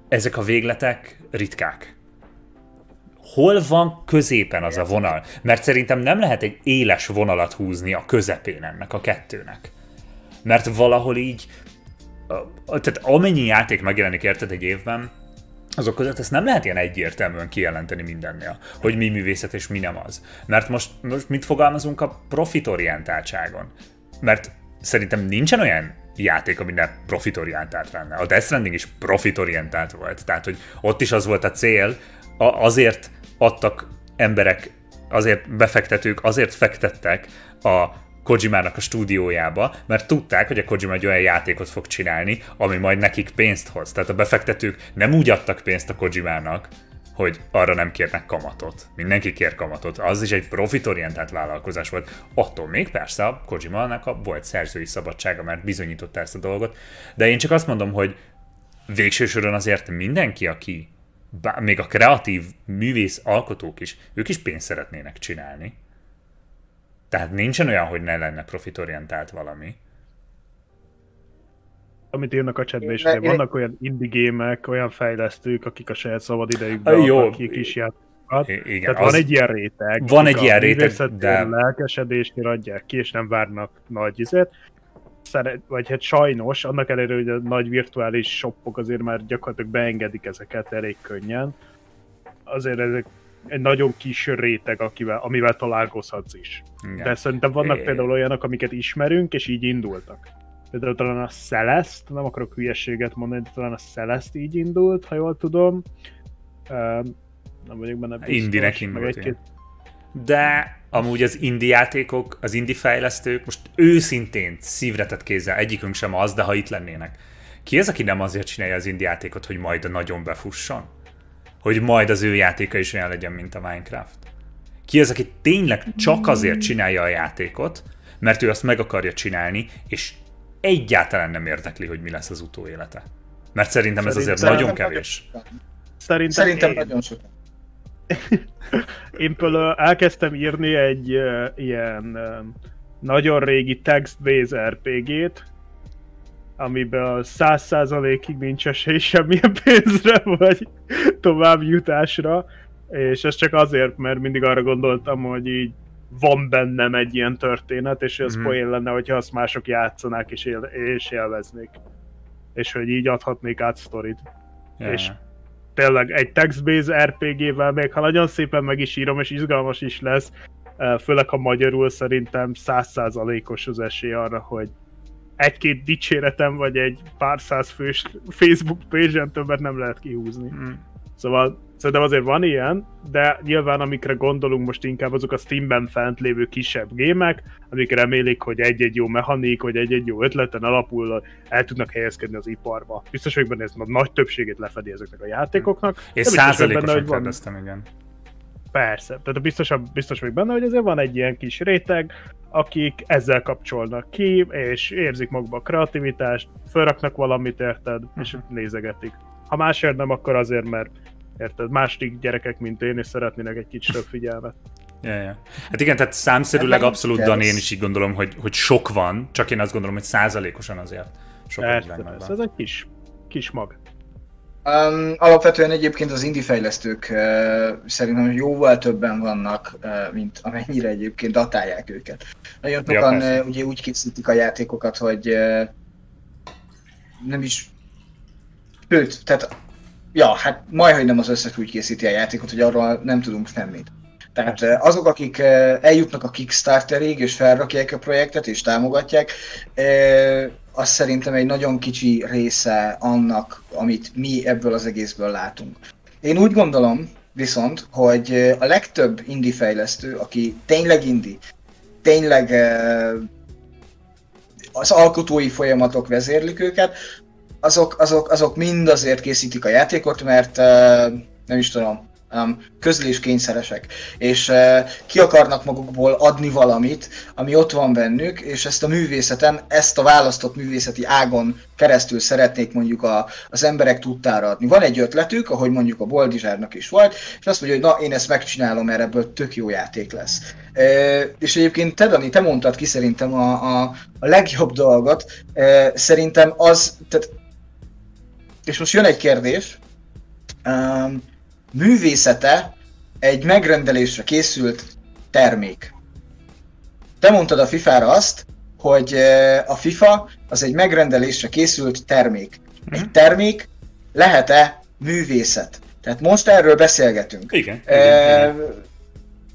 ezek a végletek ritkák hol van középen az a vonal? Mert szerintem nem lehet egy éles vonalat húzni a közepén ennek a kettőnek. Mert valahol így, tehát amennyi játék megjelenik érted egy évben, azok között ezt nem lehet ilyen egyértelműen kijelenteni mindennél, hogy mi művészet és mi nem az. Mert most, most mit fogalmazunk a profitorientáltságon? Mert szerintem nincsen olyan játék, ami ne profitorientált lenne. A Death Stranding is profitorientált volt, tehát hogy ott is az volt a cél, azért adtak emberek, azért befektetők, azért fektettek a Kojimának a stúdiójába, mert tudták, hogy a Kojima egy olyan játékot fog csinálni, ami majd nekik pénzt hoz. Tehát a befektetők nem úgy adtak pénzt a Kojimának, hogy arra nem kérnek kamatot. Mindenki kér kamatot. Az is egy profitorientált vállalkozás volt. Attól még persze a Kojima-nak a volt szerzői szabadsága, mert bizonyította ezt a dolgot. De én csak azt mondom, hogy végső soron azért mindenki, aki bár, még a kreatív művész alkotók is, ők is pénzt szeretnének csinálni. Tehát nincsen olyan, hogy ne lenne profitorientált valami. Amit írnak a chatbe is, hogy vannak olyan indie gémek, olyan fejlesztők, akik a saját szabad idejükben Jó. akik is játékokat. Igen, Tehát az- van egy ilyen réteg. Van egy ilyen réteg, de- lelkesedésnél adják ki, és nem várnak nagy izet. Szeret, vagy hát sajnos, annak ellenére, hogy a nagy virtuális shopok azért már gyakorlatilag beengedik ezeket elég könnyen, azért ezek egy nagyon kis réteg, akivel, amivel találkozhatsz is. Igen. De szerintem vannak É. például olyanok, amiket ismerünk, és így indultak. Például talán a Celeste, nem akarok hülyeséget mondani, de talán a Celeste így indult, ha jól tudom. Nem vagyok benne biztos. Indinek indult, egy-két-. De amúgy az indie játékok, az indie fejlesztők, most őszintén szívre tett kézzel, egyikünk sem az, de ha itt lennének. Ki az, aki nem azért csinálja az indie játékot, hogy majd a nagyon befusson? Hogy majd az ő játéka is olyan legyen, mint a Minecraft? Ki az, aki tényleg csak azért csinálja a játékot, mert ő azt meg akarja csinálni, és egyáltalán nem érdekli, hogy mi lesz az utóélete? Mert szerintem ez azért Szerintem- nagyon kevés. Szerintem, Szerintem nagyon sokan. Én például elkezdtem írni egy uh, ilyen uh, nagyon régi text-based RPG-t, amiben a száz százalékig nincs esély semmilyen pénzre, vagy tovább jutásra, és ez csak azért, mert mindig arra gondoltam, hogy így van bennem egy ilyen történet, és ez mm. poén lenne, hogyha azt mások játszanák és, él, és élveznék. És hogy így adhatnék át sztorit. Ja. És tényleg egy text-based RPG-vel, még ha nagyon szépen meg is írom, és izgalmas is lesz, eh, főleg ha magyarul szerintem százszázalékos az esély arra, hogy egy-két dicséretem, vagy egy pár száz fős Facebook page többet nem lehet kihúzni. Mm. Szóval szerintem azért van ilyen, de nyilván amikre gondolunk most inkább azok a Steamben fent lévő kisebb gémek, amik remélik, hogy egy-egy jó mechanik, vagy egy-egy jó ötleten alapul el tudnak helyezkedni az iparba. Biztos vagyok benne, ez a nagy többségét lefedi ezeknek a játékoknak. Benne, százalékosan kérdeztem, igen. Persze, tehát biztos, biztos vagyok benne, hogy azért van egy ilyen kis réteg, akik ezzel kapcsolnak ki, és érzik magukba a kreativitást, felraknak valamit, érted, és Mhm. nézegetik. Ha másért nem, akkor azért, mert érted, másik gyerekek, mint én, és szeretnének egy kicsit több figyelmet. Ja, ja. Hát igen, tehát számszerűleg abszolút. Dani, én is így gondolom, hogy, hogy sok van, csak én azt gondolom, hogy százalékosan azért sok Persze, persze, ez egy kis, kis mag. Um, alapvetően egyébként az indie fejlesztők uh, szerintem jóval többen vannak, uh, mint amennyire egyébként datálják őket. Nagyon Ja, sokan persze. uh, ugye úgy készítik a játékokat, hogy uh, nem is... Sőt, tehát ja, hát majdhogy nem az összes úgy készíti a játékot, hogy arról nem tudunk semmit. Tehát uh, azok, akik uh, eljutnak a Kickstarterig és felrakják a projektet és támogatják, uh, az szerintem egy nagyon kicsi része annak, amit mi ebből az egészből látunk. Én úgy gondolom viszont, hogy a legtöbb indie fejlesztő, aki tényleg indie, tényleg az alkotói folyamatok vezérlik őket, azok, azok, azok mind azért készítik a játékot, mert nem is tudom, um, közléskényszeresek, és uh, ki akarnak magukból adni valamit, ami ott van bennük, és ezt a művészeten, ezt a választott művészeti ágon keresztül szeretnék mondjuk a, az emberek tudtára adni. Van egy ötletük, ahogy mondjuk a Boldizsárnak is volt, és azt mondja, hogy na, én ezt megcsinálom, mert ebből tök jó játék lesz. E, és egyébként te, Dani, te mondtad ki szerintem a, a, a legjobb dolgot, e, szerintem az, tehát, és most jön egy kérdés, um, művészete egy megrendelésre készült termék. Te mondtad a FIFA-ra azt, hogy eh, a FIFA az egy megrendelésre készült termék. Egy termék lehet-e művészet? Tehát most erről beszélgetünk. Igen, igen, Eh, igen.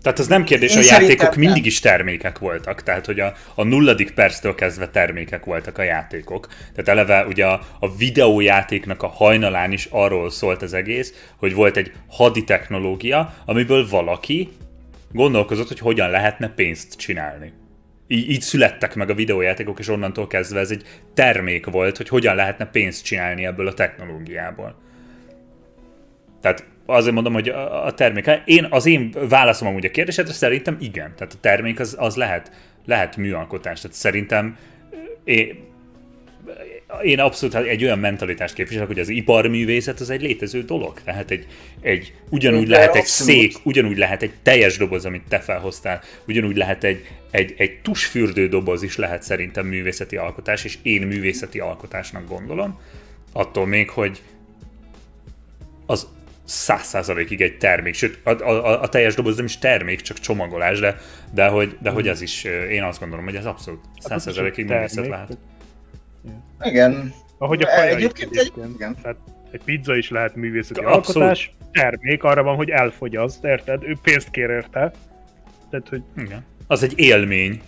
Tehát az nem kérdés, Én a játékok nem. mindig is termékek voltak, tehát hogy a, a nulladik perctől kezdve termékek voltak a játékok. Tehát eleve ugye a, a videójátéknak a hajnalán is arról szólt az egész, hogy volt egy hadi technológia, amiből valaki gondolkozott, hogy hogyan lehetne pénzt csinálni. Így, így születtek meg a videójátékok, és onnantól kezdve ez egy termék volt, hogy hogyan lehetne pénzt csinálni ebből a technológiából. Tehát azért mondom, hogy a termék. Én, az én válaszom amúgy a kérdésedre szerintem igen. Tehát a termék az, az lehet, lehet műalkotás. Tehát szerintem én, én abszolút hát egy olyan mentalitást képviselek, hogy az iparművészet az egy létező dolog. Tehát egy, egy ugyanúgy De lehet egy abszolút. szék, ugyanúgy lehet egy teljes doboz, amit te felhoztál, ugyanúgy lehet egy, egy, egy tusfürdő doboz is lehet szerintem művészeti alkotás, és én művészeti alkotásnak gondolom. Attól még, hogy az száz százalékig egy termék, sőt a, a, a, teljes doboz nem is termék, csak csomagolás, de, de, hogy, de hogy az is, ö, én azt gondolom, hogy ez abszolút száz százalékig termék. művészet lehet. Igen. Ahogy a E- kaja is egyébként egy- egyébként. igen. Tehát egy pizza is lehet művészeti Abszolút. alkotás, termék, arra van, hogy elfogyaszt, érted? Ő pénzt kér érte. Tehát, hogy Igen. Az egy élmény.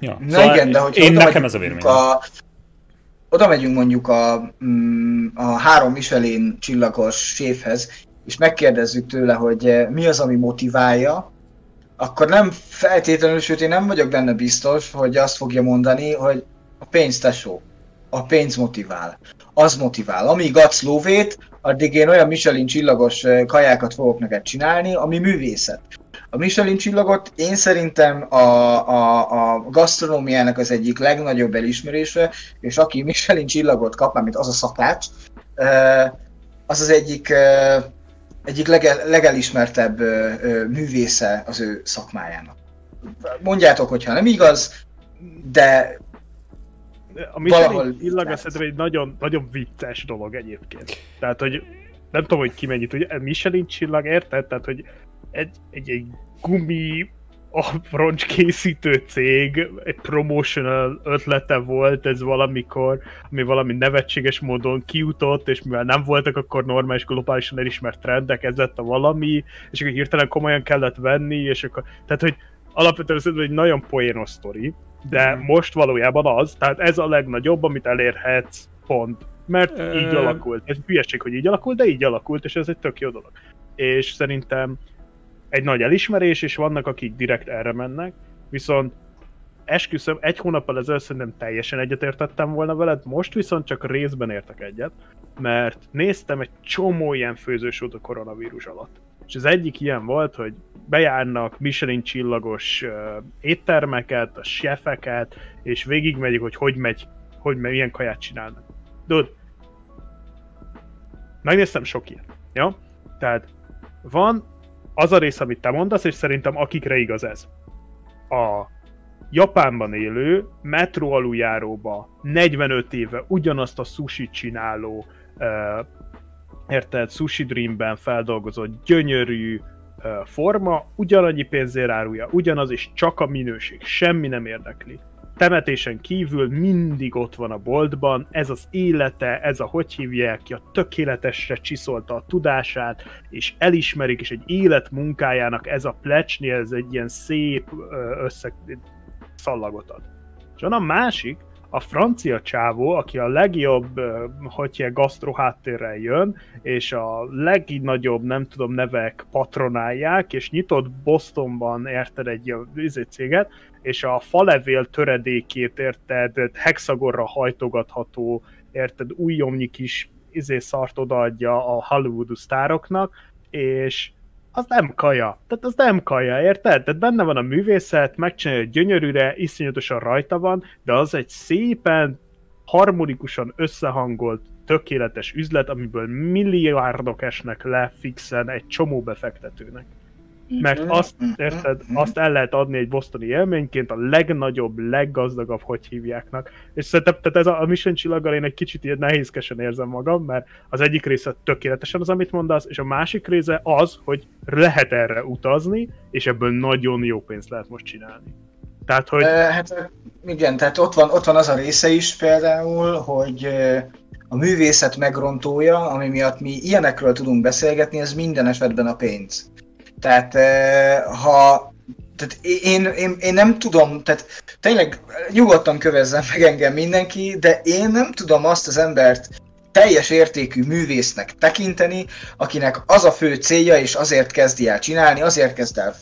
Ja, Na igen, de hogy én nekem ez a véleményem. A, oda megyünk mondjuk a, mm, a három Michelin csillagos séfhez, és megkérdezzük tőle, hogy eh, mi az, ami motiválja, akkor nem feltétlenül, sőt én nem vagyok benne biztos, hogy azt fogja mondani, hogy a pénz tesó, a pénz motivál, az motivál. Amíg adsz lóvét, addig én olyan Michelin csillagos eh, kajákat fogok neked csinálni, ami művészet. A Michelin csillagot én szerintem a, a, a gasztronómiának az egyik legnagyobb elismerése, és aki Michelin csillagot kap, mint az a szakács, az az egyik, egyik lege, legelismertebb művésze az ő szakmájának. Mondjátok, hogyha nem igaz, de a Michelin Valahol illag lehet. az szerintem egy nagyon, nagyon vicces dolog egyébként. Tehát, hogy nem tudom, hogy ki mennyit, ugye Michelin csillag, érted? Tehát, hogy egy, egy, egy gumi aproncs készítő cég, egy promotional ötlete volt ez valamikor, ami valami nevetséges módon kiutott, és mivel nem voltak akkor normális, globálisan elismert trendek, ez lett a valami, és akkor hirtelen komolyan kellett venni, és akkor, tehát, hogy alapvetően ez egy nagyon poénos sztori, de Mhm. most valójában az, tehát ez a legnagyobb, amit elérhetsz, pont. Mert Ö- így alakult. Ez hülyeség, hogy így alakult, de így alakult, és ez egy tök jó dolog. És szerintem egy nagy elismerés, és vannak, akik direkt erre mennek, viszont esküszöm, egy hónappal ezelőtt szerintem teljesen egyetértettem volna veled, most viszont csak részben értek egyet, mert néztem egy csomó ilyen főzősót a koronavírus alatt. És az egyik ilyen volt, hogy bejárnak Michelin csillagos uh, éttermeket, a sefeket, és végigmegyik, hogy hogy megy, hogy megy, milyen kaját csinálnak. Tudod, megnéztem sok ilyen, jó? Tehát van az a rész, amit te mondasz, és szerintem akikre igaz ez. A Japánban élő, metró aluljáróba 45 éve ugyanazt a sushi csináló, uh, érted, Sushi Dreamben feldolgozott gyönyörű uh, forma, ugyanannyi pénzért árulja, ugyanaz, és csak a minőség, semmi nem érdekli. Temetésen kívül mindig ott van a boltban, ez az élete, ez a hogy hívják ki, a tökéletesre csiszolta a tudását, és elismerik, és egy élet munkájának ez a plecsni, ez egy ilyen szép össze szallagot ad. És van a másik, a francia csávó, aki a legjobb, hogy ilyen gasztro háttérrel jön, és a legnagyobb, nem tudom, nevek patronálják, és nyitott Bostonban, érted, egy ilyen izé céget, és a falevél töredékét, érted, hexagorra hajtogatható, érted, újjomnyi kis izé szart odaadja a Hollywood sztároknak, és az nem kaja. Tehát az nem kaja, érted? Tehát benne van a művészet, megcsinálja gyönyörűre, iszonyatosan rajta van, de az egy szépen, harmonikusan összehangolt, tökéletes üzlet, amiből milliárdok esnek le fixen egy csomó befektetőnek. Mert azt, érted, azt el lehet adni egy bostoni élményként a legnagyobb, leggazdagabb, hogy hívjáknak. És szerintem tehát ez a, a Mission csillaggal én egy kicsit ilyen nehézkesen érzem magam, mert az egyik része tökéletesen az, amit mondasz, és a másik része az, hogy lehet erre utazni, és ebből nagyon jó pénzt lehet most csinálni. Tehát, hogy... Hát igen, tehát ott van, ott van az a része is például, hogy a művészet megrontója, ami miatt mi ilyenekről tudunk beszélgetni, ez minden esetben a pénz. Tehát ha tehát én, én, én nem tudom, tehát tényleg nyugodtan kövezzen meg engem mindenki, de én nem tudom azt az embert teljes értékű művésznek tekinteni, akinek az a fő célja, és azért kezdi el csinálni, azért kezd el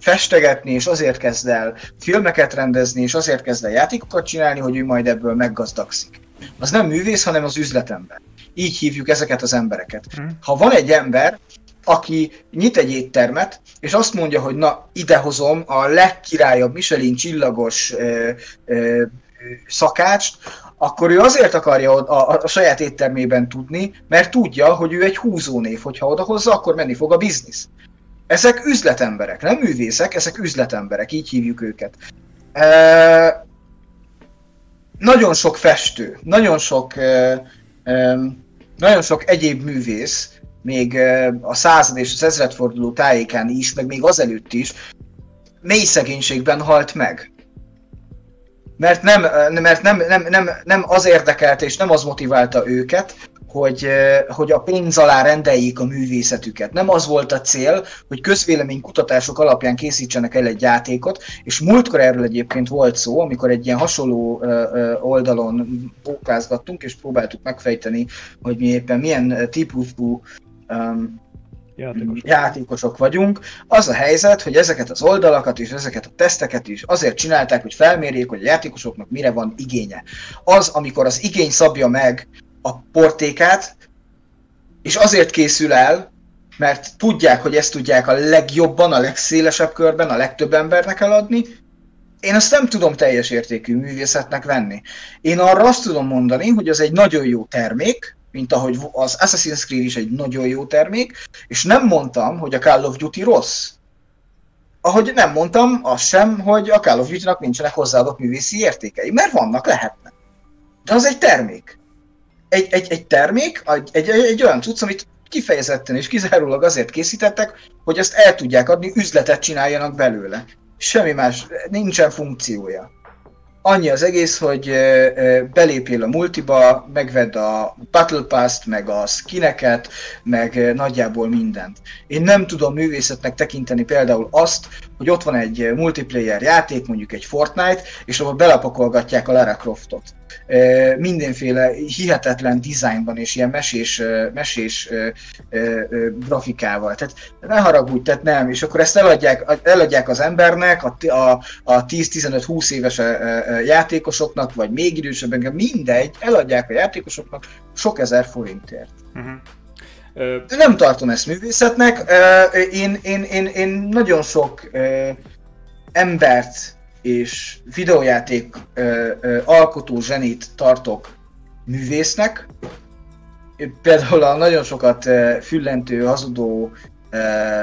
festegetni, és azért kezd el filmeket rendezni, és azért kezd el játékokat csinálni, hogy ő majd ebből meggazdagszik. Az nem művész, hanem az üzletember. Így hívjuk ezeket az embereket. Hm. Ha van egy ember, aki nyit egy éttermet, és azt mondja, hogy na, idehozom a legkirályabb Michelin csillagos ö, ö, szakácst, akkor ő azért akarja a, a, a saját éttermében tudni, mert tudja, hogy ő egy húzónév, hogyha odahozza, akkor menni fog a biznisz. Ezek üzletemberek, nem művészek, ezek üzletemberek, így hívjuk őket. E, nagyon sok festő, nagyon sok, e, e, nagyon sok egyéb művész, még a század és az ezredforduló tájékán is, meg még azelőtt is, mély szegénységben halt meg mert nem, mert nem, nem, nem, nem az érdekelte és nem az motiválta őket, hogy, hogy a pénz alá rendeljék a művészetüket. Nem az volt a cél, hogy közvélemény kutatások alapján készítsenek el egy játékot, és múltkor erről egyébként volt szó, amikor egy ilyen hasonló oldalon pókázgattunk, és próbáltuk megfejteni, hogy mi éppen milyen típusú um, játékosok. játékosok vagyunk. Az a helyzet, hogy ezeket az oldalakat és ezeket a teszteket is azért csinálták, hogy felmérjék, hogy a játékosoknak mire van igénye. Az, amikor az igény szabja meg a portékát, és azért készül el, mert tudják, hogy ezt tudják a legjobban, a legszélesebb körben, a legtöbb embernek eladni, én azt nem tudom teljes értékű művészetnek venni. Én arra azt tudom mondani, hogy az egy nagyon jó termék, mint ahogy az Assassin's Creed is egy nagyon jó termék, és nem mondtam, hogy a Call of Duty rossz. Ahogy nem mondtam azt sem, hogy a Call of Duty-nak nincsenek hozzáadott művészi értékei, mert vannak, lehetnek. De az egy termék. Egy, egy, egy termék, egy, egy, egy olyan cucc, amit kifejezetten és kizárólag azért készítettek, hogy azt el tudják adni, üzletet csináljanak belőle. Semmi más, nincsen funkciója. Annyi az egész, hogy belépél a multiba, megvedd a Battle Pass-t, meg a skineket, meg nagyjából mindent. Én nem tudom művészetnek tekinteni például azt, hogy ott van egy multiplayer játék, mondjuk egy Fortnite, és ahol belapakolgatják a Lara Croftot mindenféle hihetetlen dizájnban és ilyen mesés, mesés grafikával. Tehát ne haragudj, tehát nem. És akkor ezt eladják, eladják az embernek, a, a, a 10-15-20 éves játékosoknak, vagy még idősebben, mindegy, eladják a játékosoknak sok ezer forintért. Uh-huh. Nem tartom ezt művészetnek. Én, én, én, én nagyon sok embert és videójáték alkotó zsenit tartok művésznek. Például a nagyon sokat füllentő, hazudó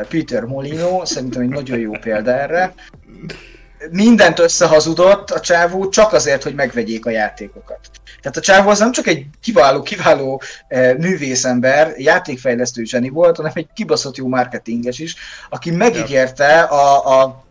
Peter Molino, szerintem egy nagyon jó példa erre. Mindent összehazudott a csávó csak azért, hogy megvegyék a játékokat. Tehát a csávó az nem csak egy kiváló, kiváló művészember, játékfejlesztő zseni volt, hanem egy kibaszott jó marketinges is, aki megígérte a, a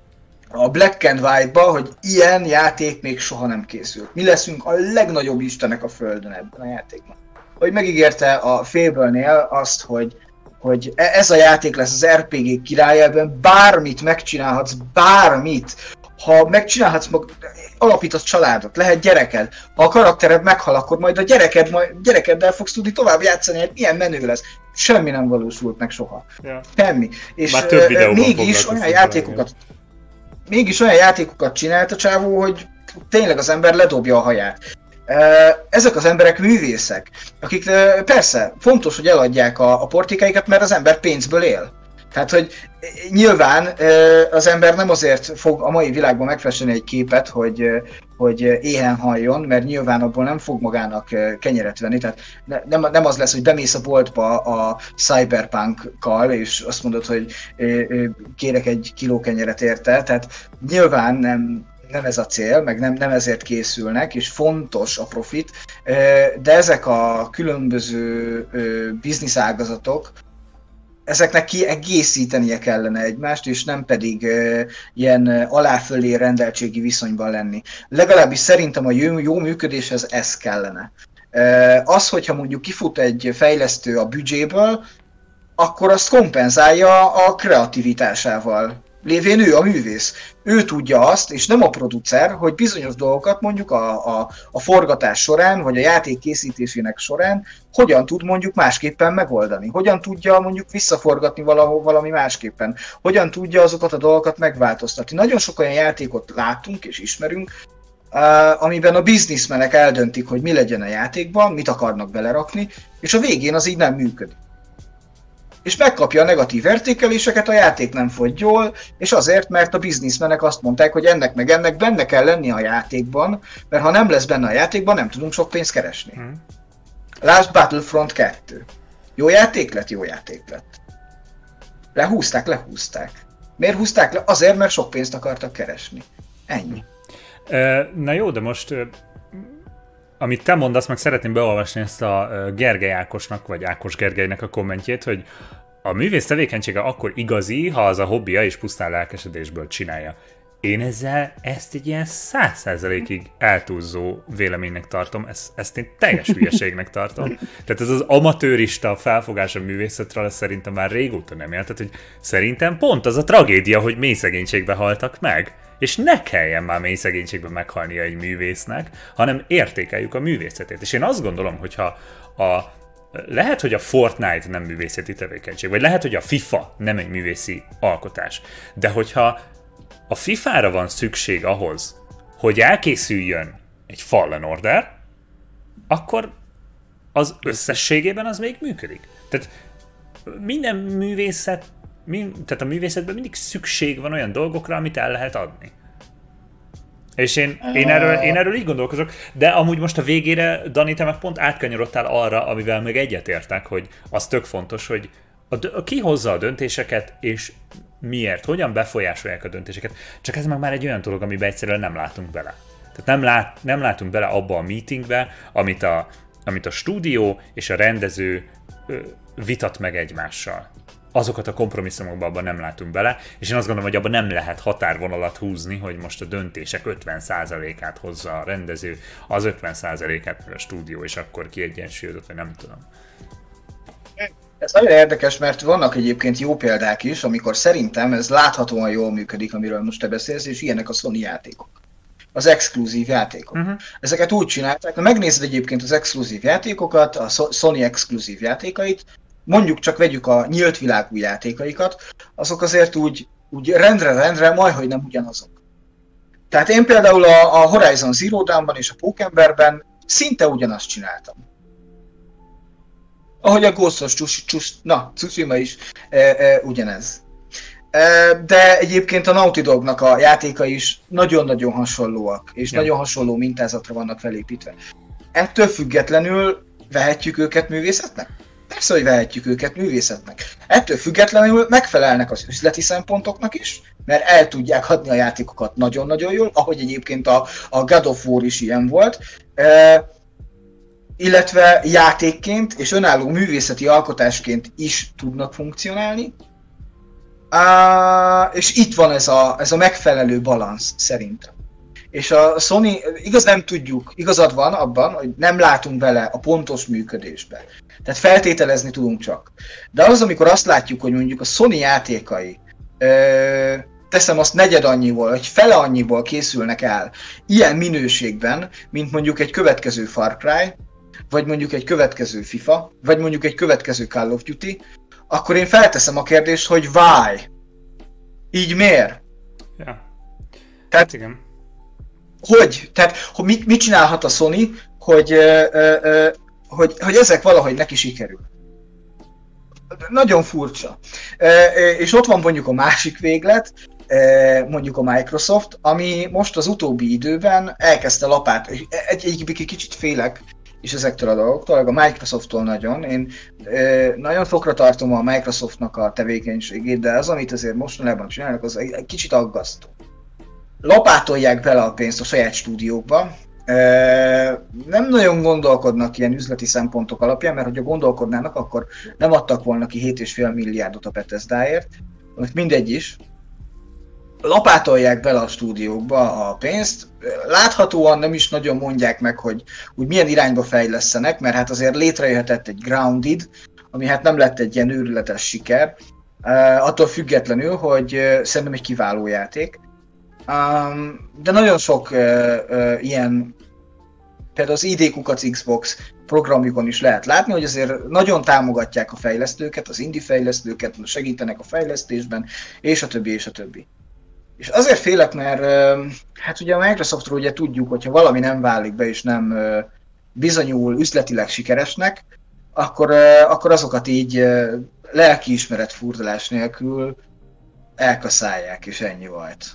a Black and White-ba, hogy ilyen játék még soha nem készült. Mi leszünk a legnagyobb istenek a földön ebben a játékban. Hogy megígérte a Fable-nél azt, hogy, hogy e- ez a játék lesz az RPG király, ebben bármit megcsinálhatsz, bármit. Ha megcsinálhatsz, mag, alapítasz családot, lehet gyereked. Ha a karaktered meghal, akkor majd a gyereked, majd gyerekeddel fogsz tudni tovább játszani, hogy milyen menő lesz. Semmi nem valósult meg soha. Ja. Semmi. És Már mégis olyan játékokat, mégis olyan játékokat csinált a csávó, hogy tényleg az ember ledobja a haját. Ezek az emberek művészek, akik persze fontos, hogy eladják a, a portikáikat, mert az ember pénzből él. Tehát, hogy nyilván az ember nem azért fog a mai világban megfesteni egy képet, hogy, hogy éhen halljon, mert nyilván abból nem fog magának kenyeret venni. Tehát nem, nem az lesz, hogy bemész a boltba a cyberpunk-kal, és azt mondod, hogy kérek egy kiló kenyeret érte. Tehát nyilván nem, nem ez a cél, meg nem, nem ezért készülnek, és fontos a profit, de ezek a különböző bizniszágazatok, ezeknek kiegészítenie kellene egymást, és nem pedig ilyen aláfölé rendeltségi viszonyban lenni. Legalábbis szerintem a jó, jó működéshez ez kellene. Uh, az, hogyha mondjuk kifut egy fejlesztő a büdzséből, akkor azt kompenzálja a kreativitásával lévén ő a művész. Ő tudja azt, és nem a producer, hogy bizonyos dolgokat mondjuk a, a, a forgatás során, vagy a játék készítésének során hogyan tud mondjuk másképpen megoldani. Hogyan tudja mondjuk visszaforgatni valahol valami másképpen. Hogyan tudja azokat a dolgokat megváltoztatni. Nagyon sok olyan játékot látunk és ismerünk, Uh, amiben a bizniszmenek eldöntik, hogy mi legyen a játékban, mit akarnak belerakni, és a végén az így nem működik. És megkapja a negatív értékeléseket, a játék nem fogy jól, és azért, mert a bizniszmenek azt mondták, hogy ennek meg ennek benne kell lenni a játékban, mert ha nem lesz benne a játékban, nem tudunk sok pénzt keresni. Hmm. Lásd Battlefront 2. Jó játék lett, jó játék lett. Lehúzták, lehúzták. Miért húzták le? Azért, mert sok pénzt akartak keresni. Ennyi. Na jó, de most amit te mondasz, meg szeretném beolvasni ezt a Gergely Ákosnak, vagy Ákos Gergelynek a kommentjét, hogy a művész tevékenysége akkor igazi, ha az a hobbija és pusztán lelkesedésből csinálja. Én ezzel ezt egy ilyen száz százalékig eltúlzó véleménynek tartom, ezt, ezt én teljes hülyeségnek tartom. Tehát ez az amatőrista felfogás a művészetről, szerintem már régóta nem élt. Tehát, hogy szerintem pont az a tragédia, hogy mély szegénységbe haltak meg és ne kelljen már mély szegénységben meghalnia egy művésznek, hanem értékeljük a művészetét. És én azt gondolom, hogyha a, lehet, hogy a Fortnite nem művészeti tevékenység, vagy lehet, hogy a FIFA nem egy művészi alkotás, de hogyha a FIFA-ra van szükség ahhoz, hogy elkészüljön egy Fallen Order, akkor az összességében az még működik. Tehát minden művészet mind, tehát a művészetben mindig szükség van olyan dolgokra, amit el lehet adni. És én, én, erről, én erről így gondolkozok, de amúgy most a végére, Dani, te meg pont átkanyarodtál arra, amivel meg egyetértek, hogy az tök fontos, hogy a, ki hozza a döntéseket, és miért, hogyan befolyásolják a döntéseket. Csak ez meg már egy olyan dolog, amiben egyszerűen nem látunk bele. Tehát nem, lát, nem látunk bele abba a meetingbe, amit a, amit a stúdió és a rendező ö, vitat meg egymással azokat a kompromisszumokban abban nem látunk bele, és én azt gondolom, hogy abban nem lehet határvonalat húzni, hogy most a döntések 50%-át hozza a rendező, az 50%-át a stúdió, és akkor kiegyensúlyozott, vagy nem tudom. Ez nagyon érdekes, mert vannak egyébként jó példák is, amikor szerintem ez láthatóan jól működik, amiről most te beszélsz, és ilyenek a Sony játékok. Az exkluzív játékok. Uh-huh. Ezeket úgy csinálták, ha megnézed egyébként az exkluzív játékokat, a Sony exkluzív játékait, mondjuk csak vegyük a nyílt világú játékaikat, azok azért úgy, úgy rendre-rendre majdhogy nem ugyanazok. Tehát én például a, a Horizon Zero Dawn-ban és a Pókemberben szinte ugyanazt csináltam. Ahogy a Ghost csus, csus, na, Tsushima is e, e, ugyanez. E, de egyébként a Naughty Dognak a játékai is nagyon-nagyon hasonlóak, és ja. nagyon hasonló mintázatra vannak felépítve. Ettől függetlenül vehetjük őket művészetnek? Persze, hogy vehetjük őket művészetnek. Ettől függetlenül megfelelnek az üzleti szempontoknak is, mert el tudják adni a játékokat nagyon-nagyon jól, ahogy egyébként a, a God of War is ilyen volt. E, illetve játékként és önálló művészeti alkotásként is tudnak funkcionálni. Uh, és itt van ez a, ez a megfelelő balansz szerintem. És a Sony, igaz nem tudjuk, igazad van abban, hogy nem látunk bele a pontos működésbe. Tehát feltételezni tudunk csak. De az, amikor azt látjuk, hogy mondjuk a Sony játékai ö, teszem azt negyed annyiból, vagy fele annyiból készülnek el ilyen minőségben, mint mondjuk egy következő Far Cry, vagy mondjuk egy következő FIFA, vagy mondjuk egy következő Call of Duty, akkor én felteszem a kérdést, hogy why? Így miért? Ja. Tehát, hát igen. Hogy? Tehát, hogy mit, mit csinálhat a Sony, hogy ö, ö, hogy, hogy ezek valahogy neki sikerül. Nagyon furcsa. És ott van mondjuk a másik véglet, mondjuk a Microsoft, ami most az utóbbi időben elkezdte lapát, egy, egy, egy kicsit félek és ezektől a dolgoktól, a Microsofttól nagyon. Én nagyon fokra tartom a Microsoftnak a tevékenységét, de az, amit azért mostanában csinálnak, az egy, egy kicsit aggasztó. Lapátolják bele a pénzt a saját stúdiókba, nem nagyon gondolkodnak ilyen üzleti szempontok alapján, mert hogyha gondolkodnának, akkor nem adtak volna ki 7,5 milliárdot a Bethesdáért, amit mindegy is. Lapátolják bele a stúdiókba a pénzt, láthatóan nem is nagyon mondják meg, hogy úgy milyen irányba fejlesztenek, mert hát azért létrejöhetett egy Grounded, ami hát nem lett egy ilyen őrületes siker, attól függetlenül, hogy szerintem egy kiváló játék. De nagyon sok ilyen, például az ID Kukac Xbox programjukon is lehet látni, hogy azért nagyon támogatják a fejlesztőket, az indie fejlesztőket, segítenek a fejlesztésben, és a többi, és a többi. És azért félek, mert hát ugye a Microsoftról ugye tudjuk, hogyha valami nem válik be, és nem bizonyul üzletileg sikeresnek, akkor, akkor azokat így lelkiismeret furdalás nélkül elkaszálják, és ennyi volt.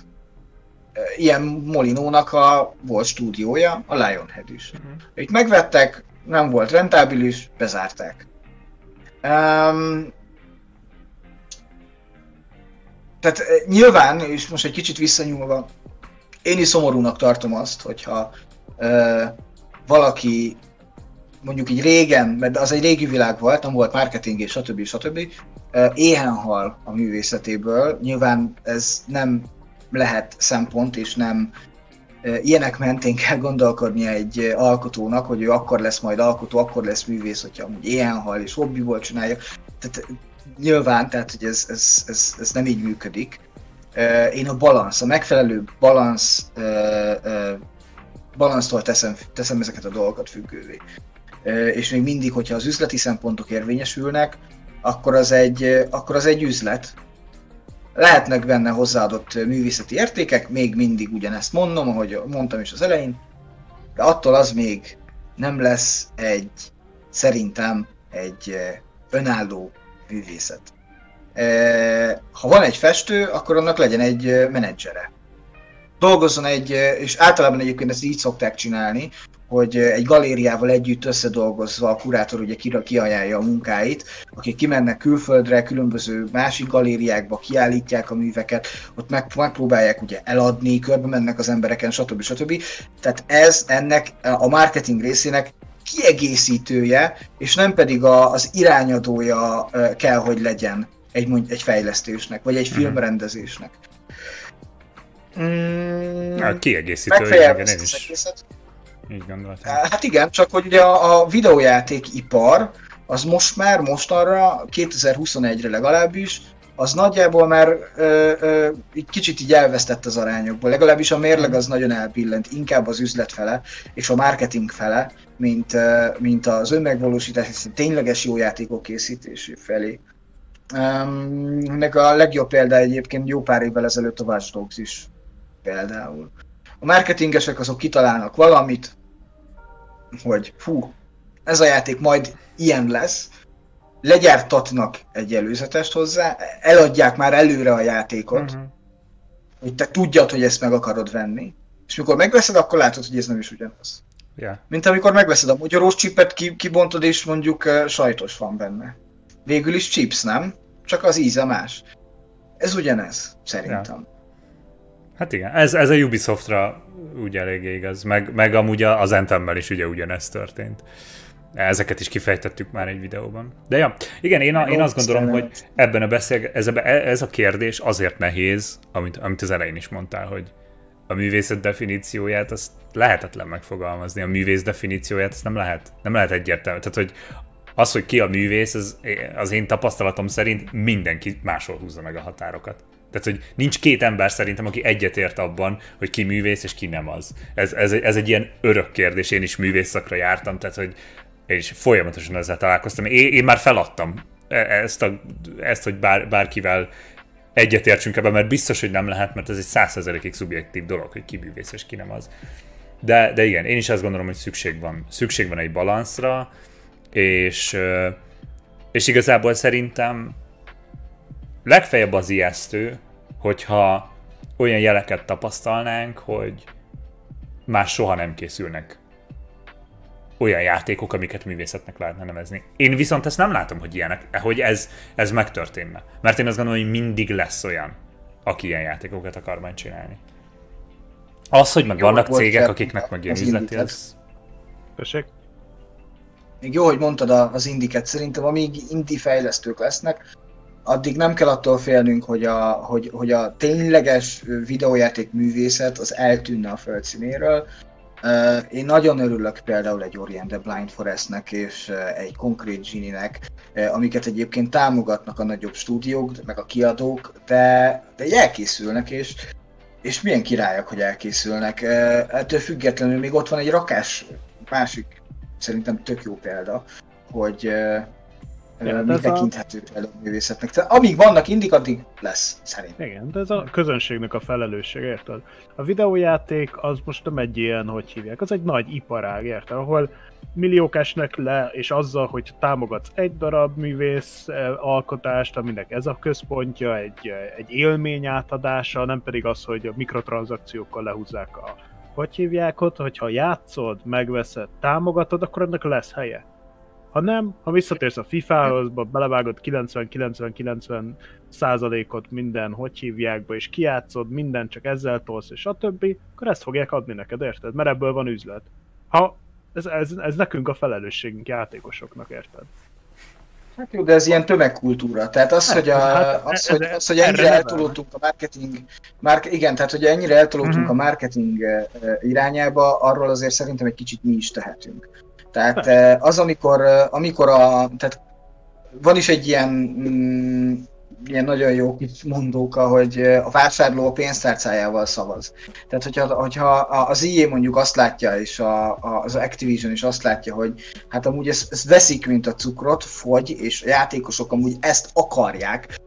Ilyen Molinónak a volt stúdiója, a Lionhead is. Uh-huh. Itt megvettek, nem volt rentábilis, bezárták. Um, tehát nyilván, és most egy kicsit visszanyúlva, én is szomorúnak tartom azt, hogyha uh, valaki mondjuk így régen, mert az egy régi világ volt, nem volt marketing és stb. stb. éhen hal a művészetéből. Nyilván ez nem lehet szempont, és nem ilyenek mentén kell gondolkodni egy alkotónak, hogy ő akkor lesz majd alkotó, akkor lesz művész, hogyha amúgy éhen hal és hobbiból csinálja. Tehát nyilván, tehát hogy ez, ez, ez, ez nem így működik. Én a balansz, a megfelelő balansz, balansztól teszem, teszem ezeket a dolgokat függővé és még mindig, hogyha az üzleti szempontok érvényesülnek, akkor az egy, akkor az egy üzlet. Lehetnek benne hozzáadott művészeti értékek, még mindig ugyanezt mondom, ahogy mondtam is az elején, de attól az még nem lesz egy, szerintem egy önálló művészet. Ha van egy festő, akkor annak legyen egy menedzsere. Dolgozzon egy, és általában egyébként ezt így szokták csinálni, hogy egy galériával együtt összedolgozva a kurátor ugye kiajánlja a munkáit, akik kimennek külföldre, különböző másik galériákba kiállítják a műveket, ott meg, megpróbálják ugye eladni, körbe mennek az embereken, stb. stb. Tehát ez ennek a marketing részének kiegészítője, és nem pedig a, az irányadója kell, hogy legyen egy, egy fejlesztésnek, vagy egy mhm. filmrendezésnek. Mm, a kiegészítője, igen, én is. Egészet. Így gondoltam. Hát igen, csak hogy ugye a, a videójátékipar az most már, mostanra, 2021-re legalábbis, az nagyjából már ö, ö, egy kicsit így elvesztett az arányokból. Legalábbis a mérleg az nagyon elpillent, inkább az üzlet fele és a marketing fele, mint, mint az önmegvalósítás, és tényleges jó játékok készítésé felé. Ennek a legjobb példa egyébként jó pár évvel ezelőtt a Watch Dogs is például. A marketingesek azok kitalálnak valamit, hogy fú, ez a játék majd ilyen lesz, legyártatnak egy előzetest hozzá, eladják már előre a játékot, uh-huh. hogy te tudjad, hogy ezt meg akarod venni, és mikor megveszed, akkor látod, hogy ez nem is ugyanaz. Yeah. Mint amikor megveszed a magyarós csipet, kibontod, és mondjuk uh, sajtos van benne. Végül is chips, nem? Csak az íze más. Ez ugyanez, szerintem. Yeah. Hát igen, ez, ez a Ubisoftra úgy elég igaz, meg, meg amúgy az Anthemmel is ugye ugyanezt történt. Ezeket is kifejtettük már egy videóban. De ja, igen, én, a, én azt gondolom, hogy ebben a beszél, ez, a, ez a kérdés azért nehéz, amit, amit az elején is mondtál, hogy a művészet definícióját azt lehetetlen megfogalmazni, a művész definícióját azt nem lehet, nem lehet egyértelmű. Tehát, hogy az, hogy ki a művész, az, az én tapasztalatom szerint mindenki máshol húzza meg a határokat. Tehát, hogy nincs két ember szerintem, aki egyetért abban, hogy ki művész és ki nem az. Ez, ez, ez egy ilyen örök kérdés, én is művészakra jártam, tehát, hogy én is folyamatosan ezzel találkoztam. Én, én már feladtam e, ezt, a, ezt hogy bár, bárkivel egyetértsünk ebben, mert biztos, hogy nem lehet, mert ez egy százszerzelékig szubjektív dolog, hogy ki művész és ki nem az. De, de igen, én is azt gondolom, hogy szükség van, szükség van egy balanszra, és, és igazából szerintem legfeljebb az ijesztő, hogyha olyan jeleket tapasztalnánk, hogy már soha nem készülnek olyan játékok, amiket művészetnek lehetne nevezni. Én viszont ezt nem látom, hogy ilyenek, hogy ez, ez megtörténne. Mert én azt gondolom, hogy mindig lesz olyan, aki ilyen játékokat akar majd csinálni. Az, hogy meg jó, vannak cégek, akiknek meg ilyen üzleti, az... Köszönjük. Még jó, hogy mondtad az indiket, szerintem amíg indi fejlesztők lesznek, addig nem kell attól félnünk, hogy a, hogy, hogy a tényleges videójáték művészet az eltűnne a földszínéről. Én nagyon örülök például egy Orient the Blind Forestnek és egy konkrét Genie-nek, amiket egyébként támogatnak a nagyobb stúdiók, meg a kiadók, de, de elkészülnek, és, és milyen királyok, hogy elkészülnek. Ettől függetlenül még ott van egy rakás másik, szerintem tök jó példa, hogy ja, mi tekinthető a... művészetnek. Tehát amíg vannak indik, addig lesz, szerintem. Igen, de ez a közönségnek a felelősség, érted? A videójáték az most nem egy ilyen, hogy hívják, az egy nagy iparág, érted? Ahol milliók esnek le, és azzal, hogy támogatsz egy darab művész eh, alkotást, aminek ez a központja, egy, eh, egy élmény átadása, nem pedig az, hogy a mikrotranszakciókkal lehúzzák a hogy hívják ott, hogyha játszod, megveszed, támogatod, akkor ennek lesz helye. Ha nem, ha visszatérsz a FIFA-hoz, belevágod 90-90-90 százalékot minden, hogy hívjákba, és kiátszod, minden csak ezzel tolsz, és a többi, akkor ezt fogják adni neked, érted? Mert ebből van üzlet. Ha ez, ez, ez nekünk a felelősségünk játékosoknak, érted? Hát jó, de ez ilyen tömegkultúra. Tehát az, hát, hogy, a, hát, az, hogy, az, hogy ennyire eltolódtunk a marketing, mark, igen, tehát hogy ennyire eltolódtunk uh-huh. a marketing irányába, arról azért szerintem egy kicsit mi is tehetünk. Tehát az, amikor, amikor a, tehát van is egy ilyen mm, ilyen nagyon jó kis mondóka, hogy a vásárló a pénztárcájával szavaz. Tehát, hogyha, hogyha az IE mondjuk azt látja, és a, az Activision is azt látja, hogy hát amúgy ezt, ezt veszik, mint a cukrot, fogy, és a játékosok amúgy ezt akarják,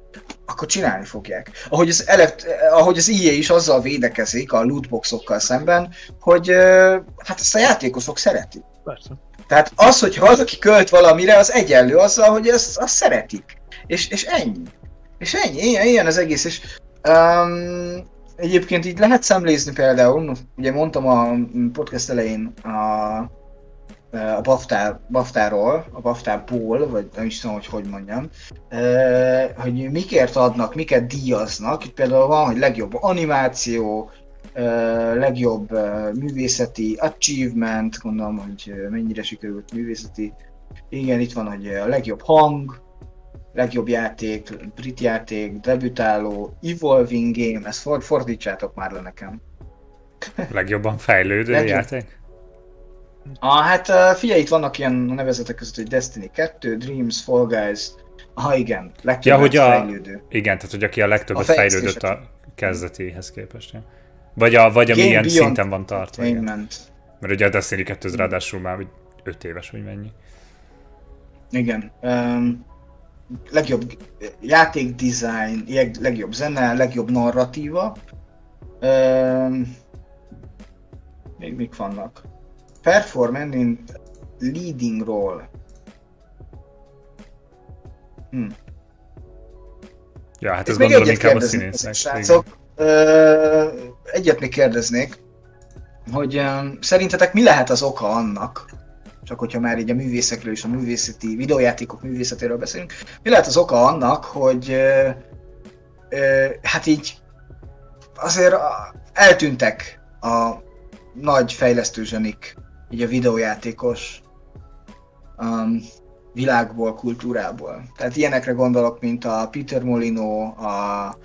akkor csinálni fogják. Ahogy az, elekt, ahogy az IE is azzal védekezik a lootboxokkal szemben, hogy hát ezt a játékosok szeretik. Persze. Tehát az, hogy az, aki költ valamire, az egyenlő azzal, hogy ezt, azt szeretik. És, és ennyi. És ennyi, ilyen, ilyen az egész, és um, egyébként így lehet szemlézni például, ugye mondtam a podcast elején a, a BAFTA, BAFTA-ról, a BAFTA-ból, vagy nem is tudom, hogy hogy mondjam, hogy mikért adnak, miket díjaznak. Itt például van, hogy legjobb animáció, legjobb művészeti achievement, gondolom, hogy mennyire sikerült művészeti. Igen, itt van, hogy a legjobb hang, legjobb játék, brit játék, debütáló, evolving game, ezt for, fordítsátok már le nekem. Legjobban fejlődő legjobb... játék? Ah, hát figyelj, itt vannak ilyen nevezetek között, hogy Destiny 2, Dreams, Fall Guys, ha igen, legtöbbet ja, hogy a... fejlődő. Igen, tehát hogy aki a legtöbbet a fejlődött a kezdetéhez képest. Ja. Vagy, a, vagy amilyen Beyond szinten van tartva. Igen. Mert ugye a Destiny 2 ráadásul már 5 éves, vagy mennyi. Igen. Um, legjobb játékdesign, legjobb zene, legjobb narratíva. Um, még mik vannak? Performance in leading role. Hm. Ja, hát ez gondolom inkább a színészek. Srácok, egyet még kérdeznék, hogy szerintetek mi lehet az oka annak, csak hogyha már így a művészekről és a művészeti, videójátékok művészetéről beszélünk, mi lehet az oka annak, hogy hát így azért eltűntek a nagy fejlesztő zsenik, így a videójátékos um, világból, kultúrából. Tehát ilyenekre gondolok, mint a Peter Molino, a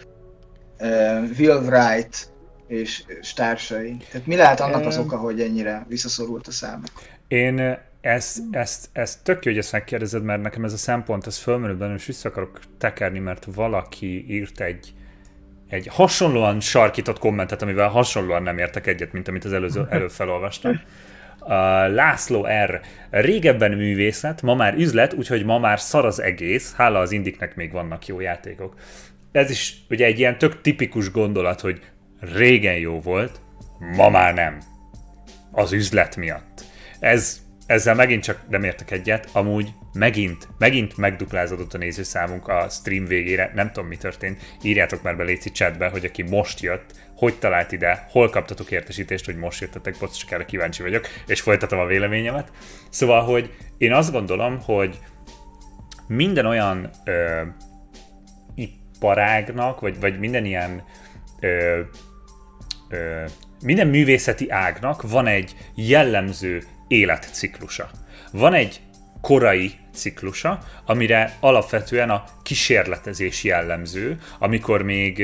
Will Wright és, és társai. Tehát mi lehet annak az oka, hogy ennyire visszaszorult a számok? Én ezt, ezt, ezt tök jó, hogy ezt megkérdezed, mert nekem ez a szempont, ez fölmerül bennem, és vissza akarok tekerni, mert valaki írt egy, egy hasonlóan sarkított kommentet, amivel hasonlóan nem értek egyet, mint amit az előző, előbb felolvastam. Uh, László R. Régebben művészet, ma már üzlet, úgyhogy ma már szar az egész, hála az indiknek még vannak jó játékok. Ez is ugye egy ilyen tök tipikus gondolat, hogy régen jó volt, ma már nem. Az üzlet miatt. Ez ezzel megint csak nem értek egyet, amúgy megint, megint megduplázódott a nézőszámunk a stream végére, nem tudom mi történt, írjátok már be Léci chatbe, hogy aki most jött, hogy talált ide, hol kaptatok értesítést, hogy most jöttetek, erre kíváncsi vagyok, és folytatom a véleményemet. Szóval, hogy én azt gondolom, hogy minden olyan ö, iparágnak, vagy, vagy minden ilyen ö, ö, minden művészeti ágnak van egy jellemző életciklusa. Van egy korai ciklusa, amire alapvetően a kísérletezés jellemző, amikor még,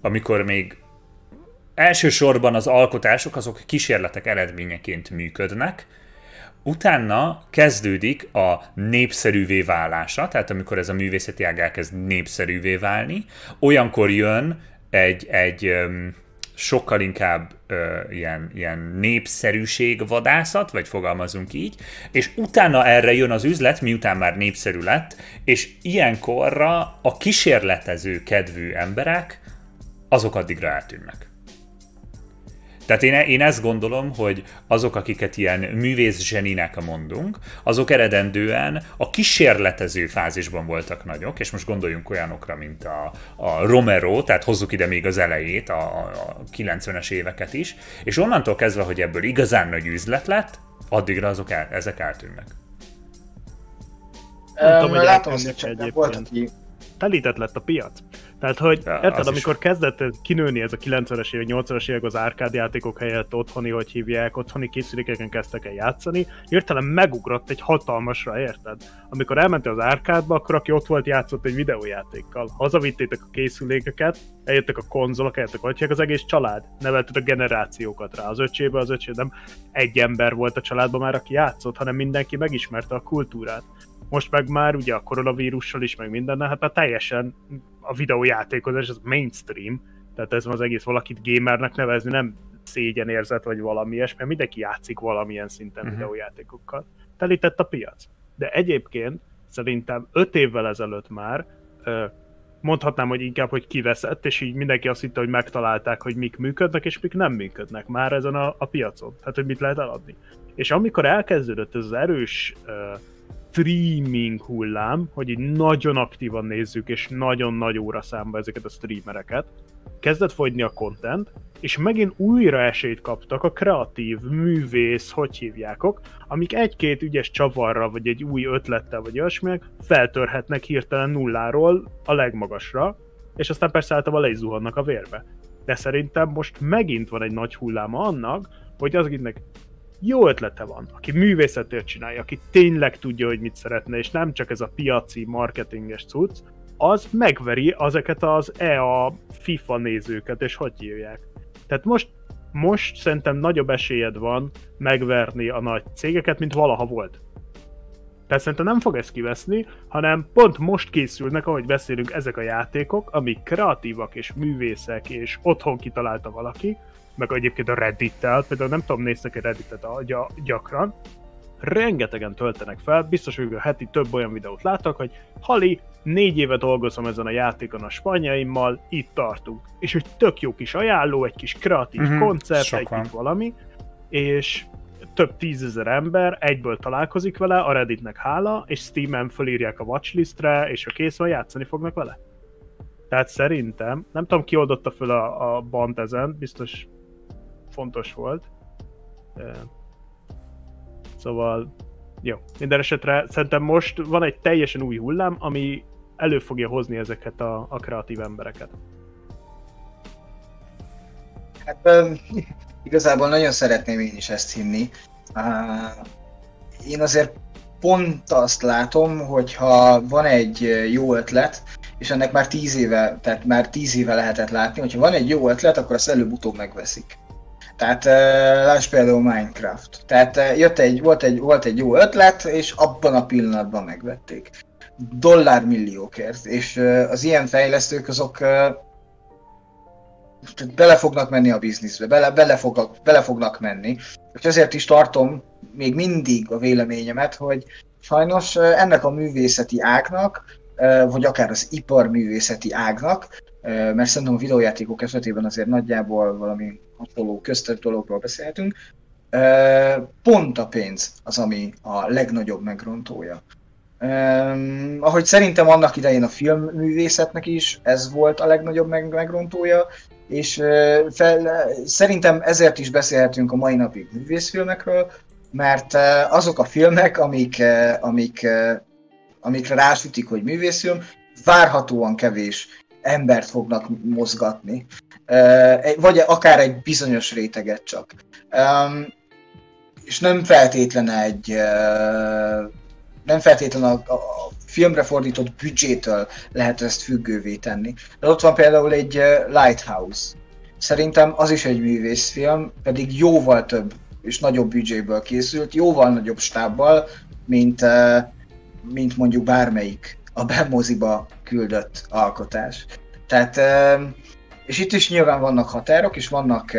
amikor még elsősorban az alkotások azok kísérletek eredményeként működnek, Utána kezdődik a népszerűvé válása, tehát amikor ez a művészeti ág elkezd népszerűvé válni, olyankor jön egy, egy sokkal inkább ö, ilyen, ilyen népszerűség vadászat, vagy fogalmazunk így, és utána erre jön az üzlet, miután már népszerű lett, és ilyenkorra a kísérletező kedvű emberek azok addigra eltűnnek. Tehát én, én ezt gondolom, hogy azok, akiket ilyen művész zseninek mondunk, azok eredendően a kísérletező fázisban voltak nagyok, és most gondoljunk olyanokra, mint a, a Romero, tehát hozzuk ide még az elejét, a, a 90-es éveket is, és onnantól kezdve, hogy ebből igazán nagy üzlet lett, addigra azok el, ezek eltűnnek. Nem tudom, hogy látom, hogy csak volt, aki telített lett a piac. Tehát, hogy ja, érted, amikor is. kezdett kinőni ez a 90-es évek, 80-as évek az árkád játékok helyett otthoni, hogy hívják, otthoni készülékeken kezdtek el játszani, hirtelen megugrott egy hatalmasra, érted? Amikor elmentél az árkádba, akkor aki ott volt, játszott egy videójátékkal. Hazavittétek a készülékeket, eljöttek a konzolok, eljöttek a az egész család. Nevelted a generációkat rá. Az öcsébe, az öcsé nem egy ember volt a családban már, aki játszott, hanem mindenki megismerte a kultúrát. Most meg már ugye a koronavírussal is, meg minden, hát már teljesen a videójátékozás az mainstream, tehát ez az egész valakit gamernek nevezni nem szégyenérzet vagy valami ilyesmi, mert mindenki játszik valamilyen szinten uh-huh. videójátékokkal. Telített a piac. De egyébként szerintem öt évvel ezelőtt már mondhatnám, hogy inkább, hogy kiveszett, és így mindenki azt hitte, hogy megtalálták, hogy mik működnek, és mik nem működnek már ezen a, a piacon. Tehát, hogy mit lehet eladni. És amikor elkezdődött ez az erős streaming hullám, hogy így nagyon aktívan nézzük, és nagyon nagy óra számba ezeket a streamereket, kezdett fogyni a content, és megint újra esélyt kaptak a kreatív, művész, hogy hívjákok, amik egy-két ügyes csavarra, vagy egy új ötlettel, vagy olyasminek feltörhetnek hirtelen nulláról a legmagasra, és aztán persze általában le is zuhannak a vérbe. De szerintem most megint van egy nagy hulláma annak, hogy azoknak jó ötlete van, aki művészetért csinálja, aki tényleg tudja, hogy mit szeretne, és nem csak ez a piaci, marketinges cucc, az megveri ezeket az EA FIFA nézőket, és hogy hívják. Tehát most, most szerintem nagyobb esélyed van megverni a nagy cégeket, mint valaha volt. Tehát szerintem nem fog ezt kiveszni, hanem pont most készülnek, ahogy beszélünk, ezek a játékok, amik kreatívak és művészek, és otthon kitalálta valaki, meg egyébként a Reddit-tel, például nem tudom, néztek a Reddit-et gyakran, rengetegen töltenek fel, biztos, hogy a heti több olyan videót láttak, hogy Hali, négy éve dolgozom ezen a játékon a spanyaimmal, itt tartunk. És hogy tök jó kis ajánló, egy kis kreatív uh-huh, koncert, egy kis valami, és több tízezer ember egyből találkozik vele, a Redditnek hála, és Steam-en fölírják a watchlistre, és ha kész van, játszani fognak vele. Tehát szerintem, nem tudom ki oldotta föl a, a bant ezen, biztos fontos volt. Szóval, jó. Minden esetre szerintem most van egy teljesen új hullám, ami elő fogja hozni ezeket a, a kreatív embereket. Hát um, igazából nagyon szeretném én is ezt hinni. Uh, én azért pont azt látom, hogyha van egy jó ötlet, és ennek már tíz éve, tehát már tíz éve lehetett látni, hogyha van egy jó ötlet, akkor azt előbb-utóbb megveszik. Tehát láss például Minecraft. Tehát jött egy, volt, egy, volt egy jó ötlet, és abban a pillanatban megvették. Dollármilliókért. És az ilyen fejlesztők azok uh, bele fognak menni a bizniszbe, bele, bele, fognak, bele fognak menni. És ezért is tartom még mindig a véleményemet, hogy sajnos ennek a művészeti ágnak, vagy akár az iparművészeti ágnak, mert szerintem a videójátékok esetében azért nagyjából valami hasonló köztes dologról beszélhetünk, pont a pénz az, ami a legnagyobb megrontója. Um, ahogy szerintem annak idején a filmművészetnek is ez volt a legnagyobb meg- megrontója, és fel, szerintem ezért is beszélhetünk a mai napig művészfilmekről, mert azok a filmek, amik, amik, amikre rásütik, hogy művészfilm, várhatóan kevés embert fognak mozgatni, vagy akár egy bizonyos réteget csak. És nem feltétlen egy nem feltétlen a, a filmre fordított büdzsétől lehet ezt függővé tenni. De ott van például egy Lighthouse. Szerintem az is egy művészfilm, pedig jóval több és nagyobb büdzséből készült, jóval nagyobb stábbal, mint, mint mondjuk bármelyik a bemoziba küldött alkotás. Tehát, és itt is nyilván vannak határok, és vannak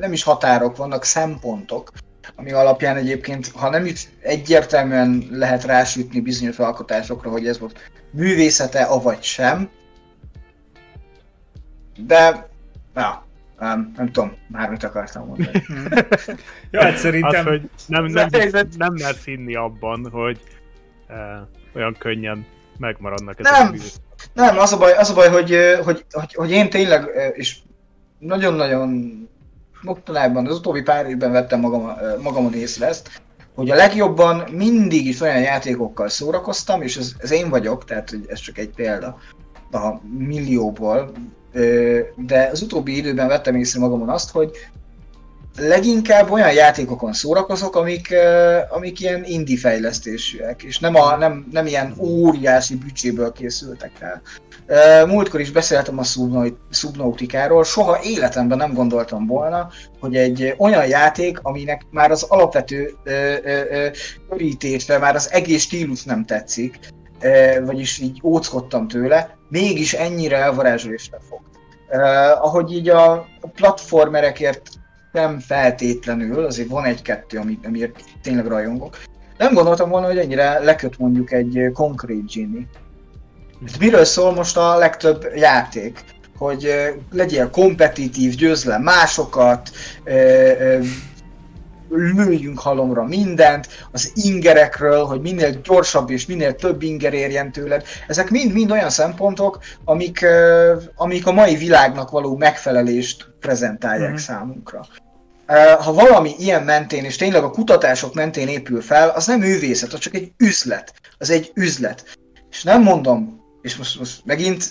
nem is határok, vannak szempontok, ami alapján egyébként, ha nem itt egyértelműen lehet rásütni bizonyos alkotásokra, hogy ez volt művészete, avagy sem, de ja, Um, nem tudom, már mit akartam mondani. ja, hát szerintem... Az, hogy nem, nem, nem mersz hinni abban, hogy uh, olyan könnyen megmaradnak ezek nem, nem, az a baj, az a baj hogy, hogy, hogy, hogy én tényleg, és nagyon-nagyon mostanában, az utóbbi pár évben vettem magam, magamon észre ezt, hogy a legjobban mindig is olyan játékokkal szórakoztam, és ez, ez én vagyok, tehát hogy ez csak egy példa a millióból, de az utóbbi időben vettem észre magamon azt, hogy leginkább olyan játékokon szórakozok, amik, amik ilyen indie fejlesztésűek, és nem, a, nem, nem ilyen óriási büdzséből készültek el. Múltkor is beszéltem a Subnautikáról, soha életemben nem gondoltam volna, hogy egy olyan játék, aminek már az alapvető körítésre, már az egész stílus nem tetszik, vagyis így óckodtam tőle, mégis ennyire elvarázsolésre fog. Uh, ahogy így a platformerekért nem feltétlenül, azért van egy-kettő, amiért tényleg rajongok. Nem gondoltam volna, hogy ennyire leköt mondjuk egy konkrét Genie. Miről szól most a legtöbb játék? Hogy legyél kompetitív, győzd le másokat, lőjünk halomra mindent, az ingerekről, hogy minél gyorsabb és minél több inger érjen tőled. Ezek mind-mind olyan szempontok, amik, amik a mai világnak való megfelelést prezentálják mm-hmm. számunkra. Ha valami ilyen mentén, és tényleg a kutatások mentén épül fel, az nem művészet, az csak egy üzlet. Az egy üzlet. És nem mondom, és most, most megint,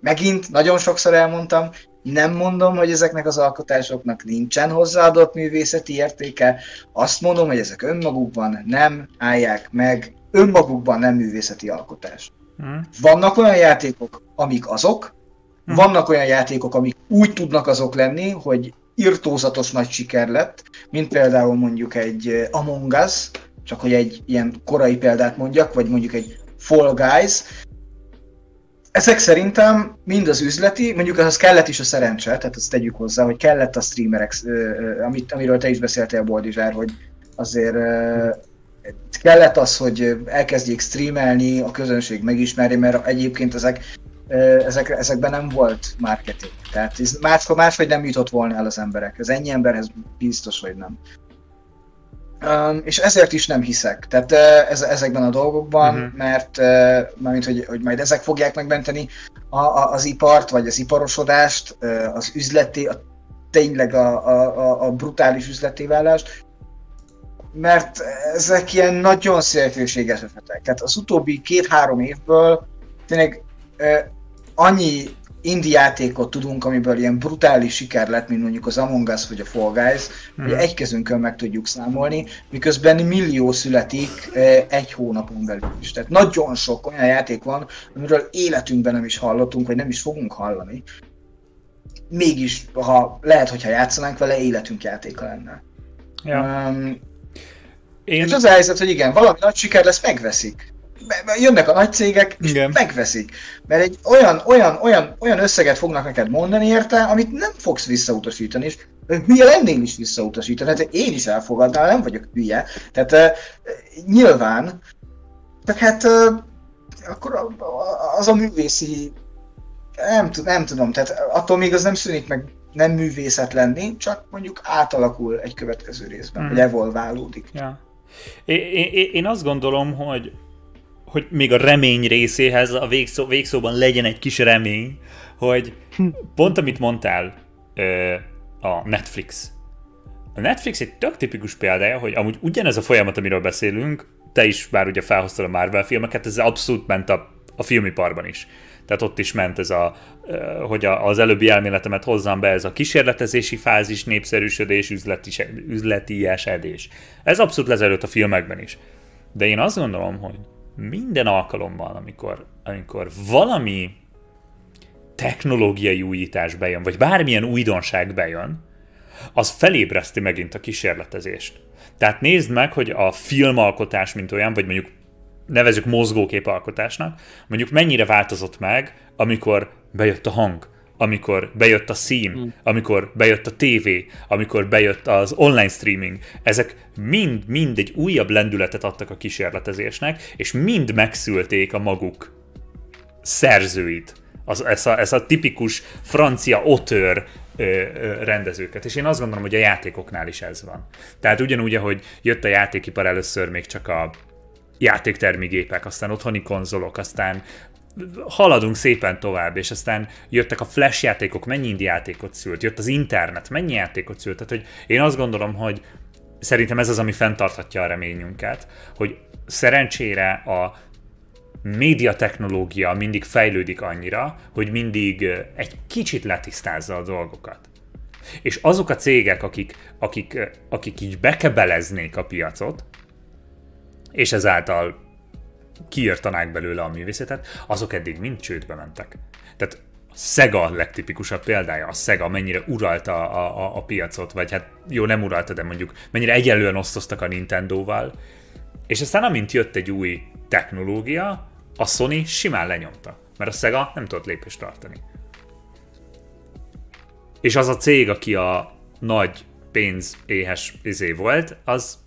megint nagyon sokszor elmondtam, nem mondom, hogy ezeknek az alkotásoknak nincsen hozzáadott művészeti értéke, azt mondom, hogy ezek önmagukban nem állják meg, önmagukban nem művészeti alkotás. Hmm. Vannak olyan játékok, amik azok, hmm. vannak olyan játékok, amik úgy tudnak azok lenni, hogy irtózatos nagy siker lett, mint például mondjuk egy Among Us, csak hogy egy ilyen korai példát mondjak, vagy mondjuk egy Fall Guys, ezek szerintem mind az üzleti, mondjuk az kellett is a szerencse, tehát azt tegyük hozzá, hogy kellett a streamerek, amit, amiről te is beszéltél, Boldizsár, hogy azért kellett az, hogy elkezdjék streamelni, a közönség megismeri, mert egyébként ezek, ezek, ezekben nem volt marketing. Tehát ez máskor máshogy nem jutott volna el az emberek. Ez ennyi emberhez biztos, hogy nem. Um, és ezért is nem hiszek. Tehát ez, ezekben a dolgokban, uh-huh. mert uh, mármint, hogy, hogy majd ezek fogják megmenteni a, a, az ipart, vagy az iparosodást, az üzleti, a, tényleg a, a, a brutális üzletévállást, mert ezek ilyen nagyon szélsőséges esetek. Tehát az utóbbi két-három évből tényleg annyi indie játékot tudunk, amiből ilyen brutális siker lett, mint mondjuk az Among Us vagy a Fall Guys, hmm. hogy egy kezünkön meg tudjuk számolni, miközben millió születik eh, egy hónapon belül is. Tehát nagyon sok olyan játék van, amiről életünkben nem is hallottunk, vagy nem is fogunk hallani. Mégis, ha lehet, hogyha játszanánk vele, életünk játéka lenne. Ja. Um, én... És az a helyzet, hogy igen, valami nagy siker lesz, megveszik jönnek a nagy cégek, és Igen. megveszik. Mert egy olyan, olyan, olyan, olyan összeget fognak neked mondani érte, amit nem fogsz visszautasítani, és hülye lennél is visszautasítani, hát én is elfogadnám, nem vagyok hülye. Tehát uh, nyilván, csak hát uh, akkor az a művészi, nem, nem tudom, tehát attól még az nem szűnik meg nem művészet lenni, csak mondjuk átalakul egy következő részben, mm. vagy evolválódik. Ja. Én, én, én azt gondolom, hogy hogy még a remény részéhez a végszó, végszóban legyen egy kis remény, hogy pont amit mondtál, a Netflix. A Netflix egy tök tipikus példája, hogy amúgy ugyanez a folyamat, amiről beszélünk, te is már ugye felhoztad a Marvel filmeket, ez abszolút ment a, a filmiparban is. Tehát ott is ment ez a, hogy az előbbi elméletemet hozzam be, ez a kísérletezési fázis, népszerűsödés, üzleti, üzleti esedés. Ez abszolút lezerült a filmekben is. De én azt gondolom, hogy minden alkalommal, amikor, amikor valami technológiai újítás bejön, vagy bármilyen újdonság bejön, az felébreszti megint a kísérletezést. Tehát nézd meg, hogy a filmalkotás, mint olyan, vagy mondjuk nevezük mozgóképalkotásnak, mondjuk mennyire változott meg, amikor bejött a hang, amikor bejött a szín, hmm. amikor bejött a tévé, amikor bejött az online streaming, ezek mind-mind egy újabb lendületet adtak a kísérletezésnek, és mind megszülték a maguk szerzőit. Az, ez, a, ez a tipikus francia otör rendezőket. És én azt gondolom, hogy a játékoknál is ez van. Tehát ugyanúgy, ahogy jött a játékipar először még csak a játéktermi gépek, aztán otthoni konzolok, aztán haladunk szépen tovább, és aztán jöttek a flash játékok, mennyi indie játékot szült, jött az internet, mennyi játékot szült, tehát hogy én azt gondolom, hogy szerintem ez az, ami fenntarthatja a reményünket, hogy szerencsére a média technológia mindig fejlődik annyira, hogy mindig egy kicsit letisztázza a dolgokat. És azok a cégek, akik, akik, akik így bekebeleznék a piacot, és ezáltal kiirtanák belőle a művészetet, azok eddig mind csődbe mentek. Tehát Sega a legtipikusabb példája, a Sega mennyire uralta a, a, a piacot, vagy hát jó, nem uralta, de mondjuk mennyire egyenlően osztoztak a Nintendo-val, és aztán amint jött egy új technológia, a Sony simán lenyomta, mert a Sega nem tudott lépést tartani. És az a cég, aki a nagy pénz éhes izé volt, az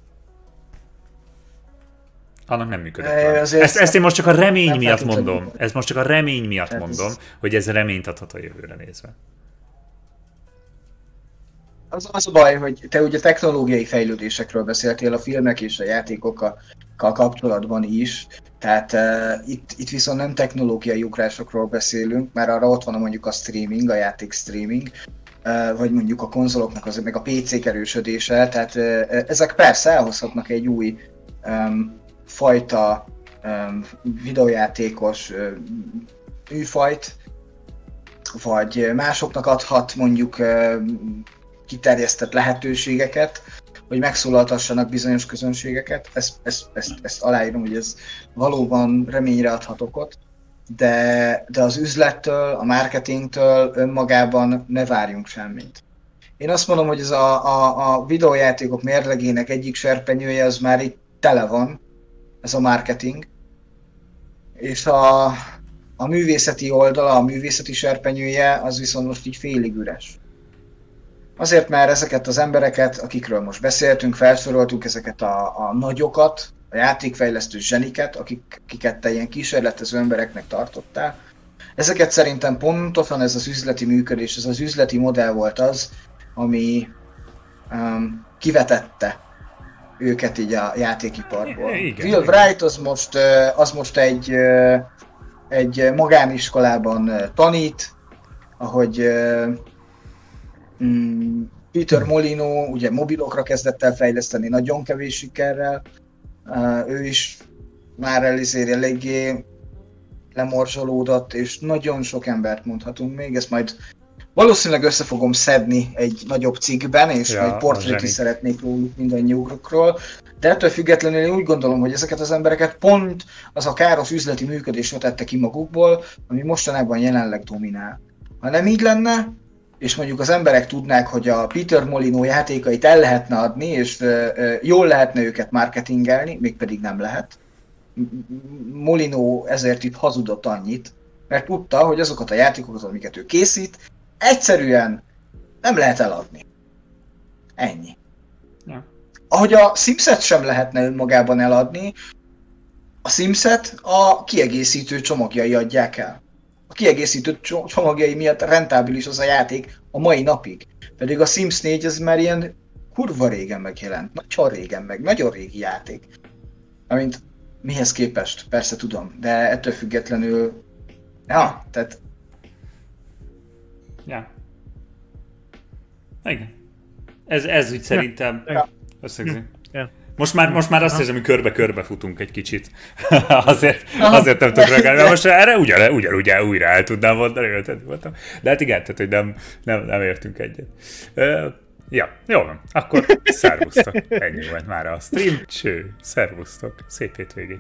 annak nem működött. Ezt, ezt én most csak a remény miatt mondom. Ez most csak a remény miatt mondom, ez... hogy ez reményt adhat a jövőre nézve. Az, az a baj, hogy te ugye technológiai fejlődésekről beszéltél a filmek és a játékokkal kapcsolatban is, tehát uh, itt, itt viszont nem technológiai ugrásokról beszélünk, mert arra ott van mondjuk a streaming, a játék streaming, uh, vagy mondjuk a konzoloknak az, meg a PC erősödése, tehát uh, ezek persze elhozhatnak egy új um, fajta videójátékos műfajt, vagy másoknak adhat mondjuk kiterjesztett lehetőségeket, hogy megszólaltassanak bizonyos közönségeket. Ezt, ezt, ezt, ezt aláírom, hogy ez valóban reményre adhat okot, de, de az üzlettől, a marketingtől önmagában ne várjunk semmit. Én azt mondom, hogy ez a, a, a videójátékok mérlegének egyik serpenyője az már itt tele van, ez a marketing, és a, a művészeti oldala, a művészeti serpenyője az viszont most így félig üres. Azért, mert ezeket az embereket, akikről most beszéltünk, felsoroltuk ezeket a, a nagyokat, a játékfejlesztő zseniket, akik, akiket te ilyen kísérletező embereknek tartottál, ezeket szerintem pontosan ez az üzleti működés, ez az üzleti modell volt az, ami um, kivetette őket így a játékiparból. Igen, Will Wright az most, az most egy, egy magániskolában tanít, ahogy mm, Peter Molino ugye mobilokra kezdett el fejleszteni nagyon kevés sikerrel, ő is már elizéri eléggé lemorzsolódott, és nagyon sok embert mondhatunk még, ezt majd Valószínűleg össze fogom szedni egy nagyobb cikkben, és ja, egy portrét is szeretnék róluk mindannyiukról, de ettől függetlenül én úgy gondolom, hogy ezeket az embereket pont az a káros üzleti működés vetette ki magukból, ami mostanában jelenleg dominál. Ha nem így lenne, és mondjuk az emberek tudnák, hogy a Peter Molino játékait el lehetne adni, és jól lehetne őket marketingelni, mégpedig nem lehet. Molino ezért itt hazudott annyit, mert tudta, hogy azokat a játékokat, amiket ő készít, egyszerűen nem lehet eladni. Ennyi. Ja. Ahogy a Simset sem lehetne önmagában eladni, a Simset a kiegészítő csomagjai adják el. A kiegészítő csomagjai miatt rentábilis az a játék a mai napig. Pedig a Sims 4 ez már ilyen kurva régen megjelent, nagyon régen meg, nagyon régi játék. Amint mihez képest, persze tudom, de ettől függetlenül, ja, tehát Ja. Igen. Ez, ez úgy szerintem ja. összegzi. Ja. Most már, most már azt hiszem, hogy körbe-körbe futunk egy kicsit. azért, azért nem tudok reagálni. Most erre ugyan, ugyan, ugyan újra el tudnám mondani, hogy voltam. De hát igen, tehát, hogy nem, nem, nem értünk egyet. Uh, ja, jó van. Akkor szervusztok. Ennyi volt már a stream. Cső, szervusztok. Szép hétvégét.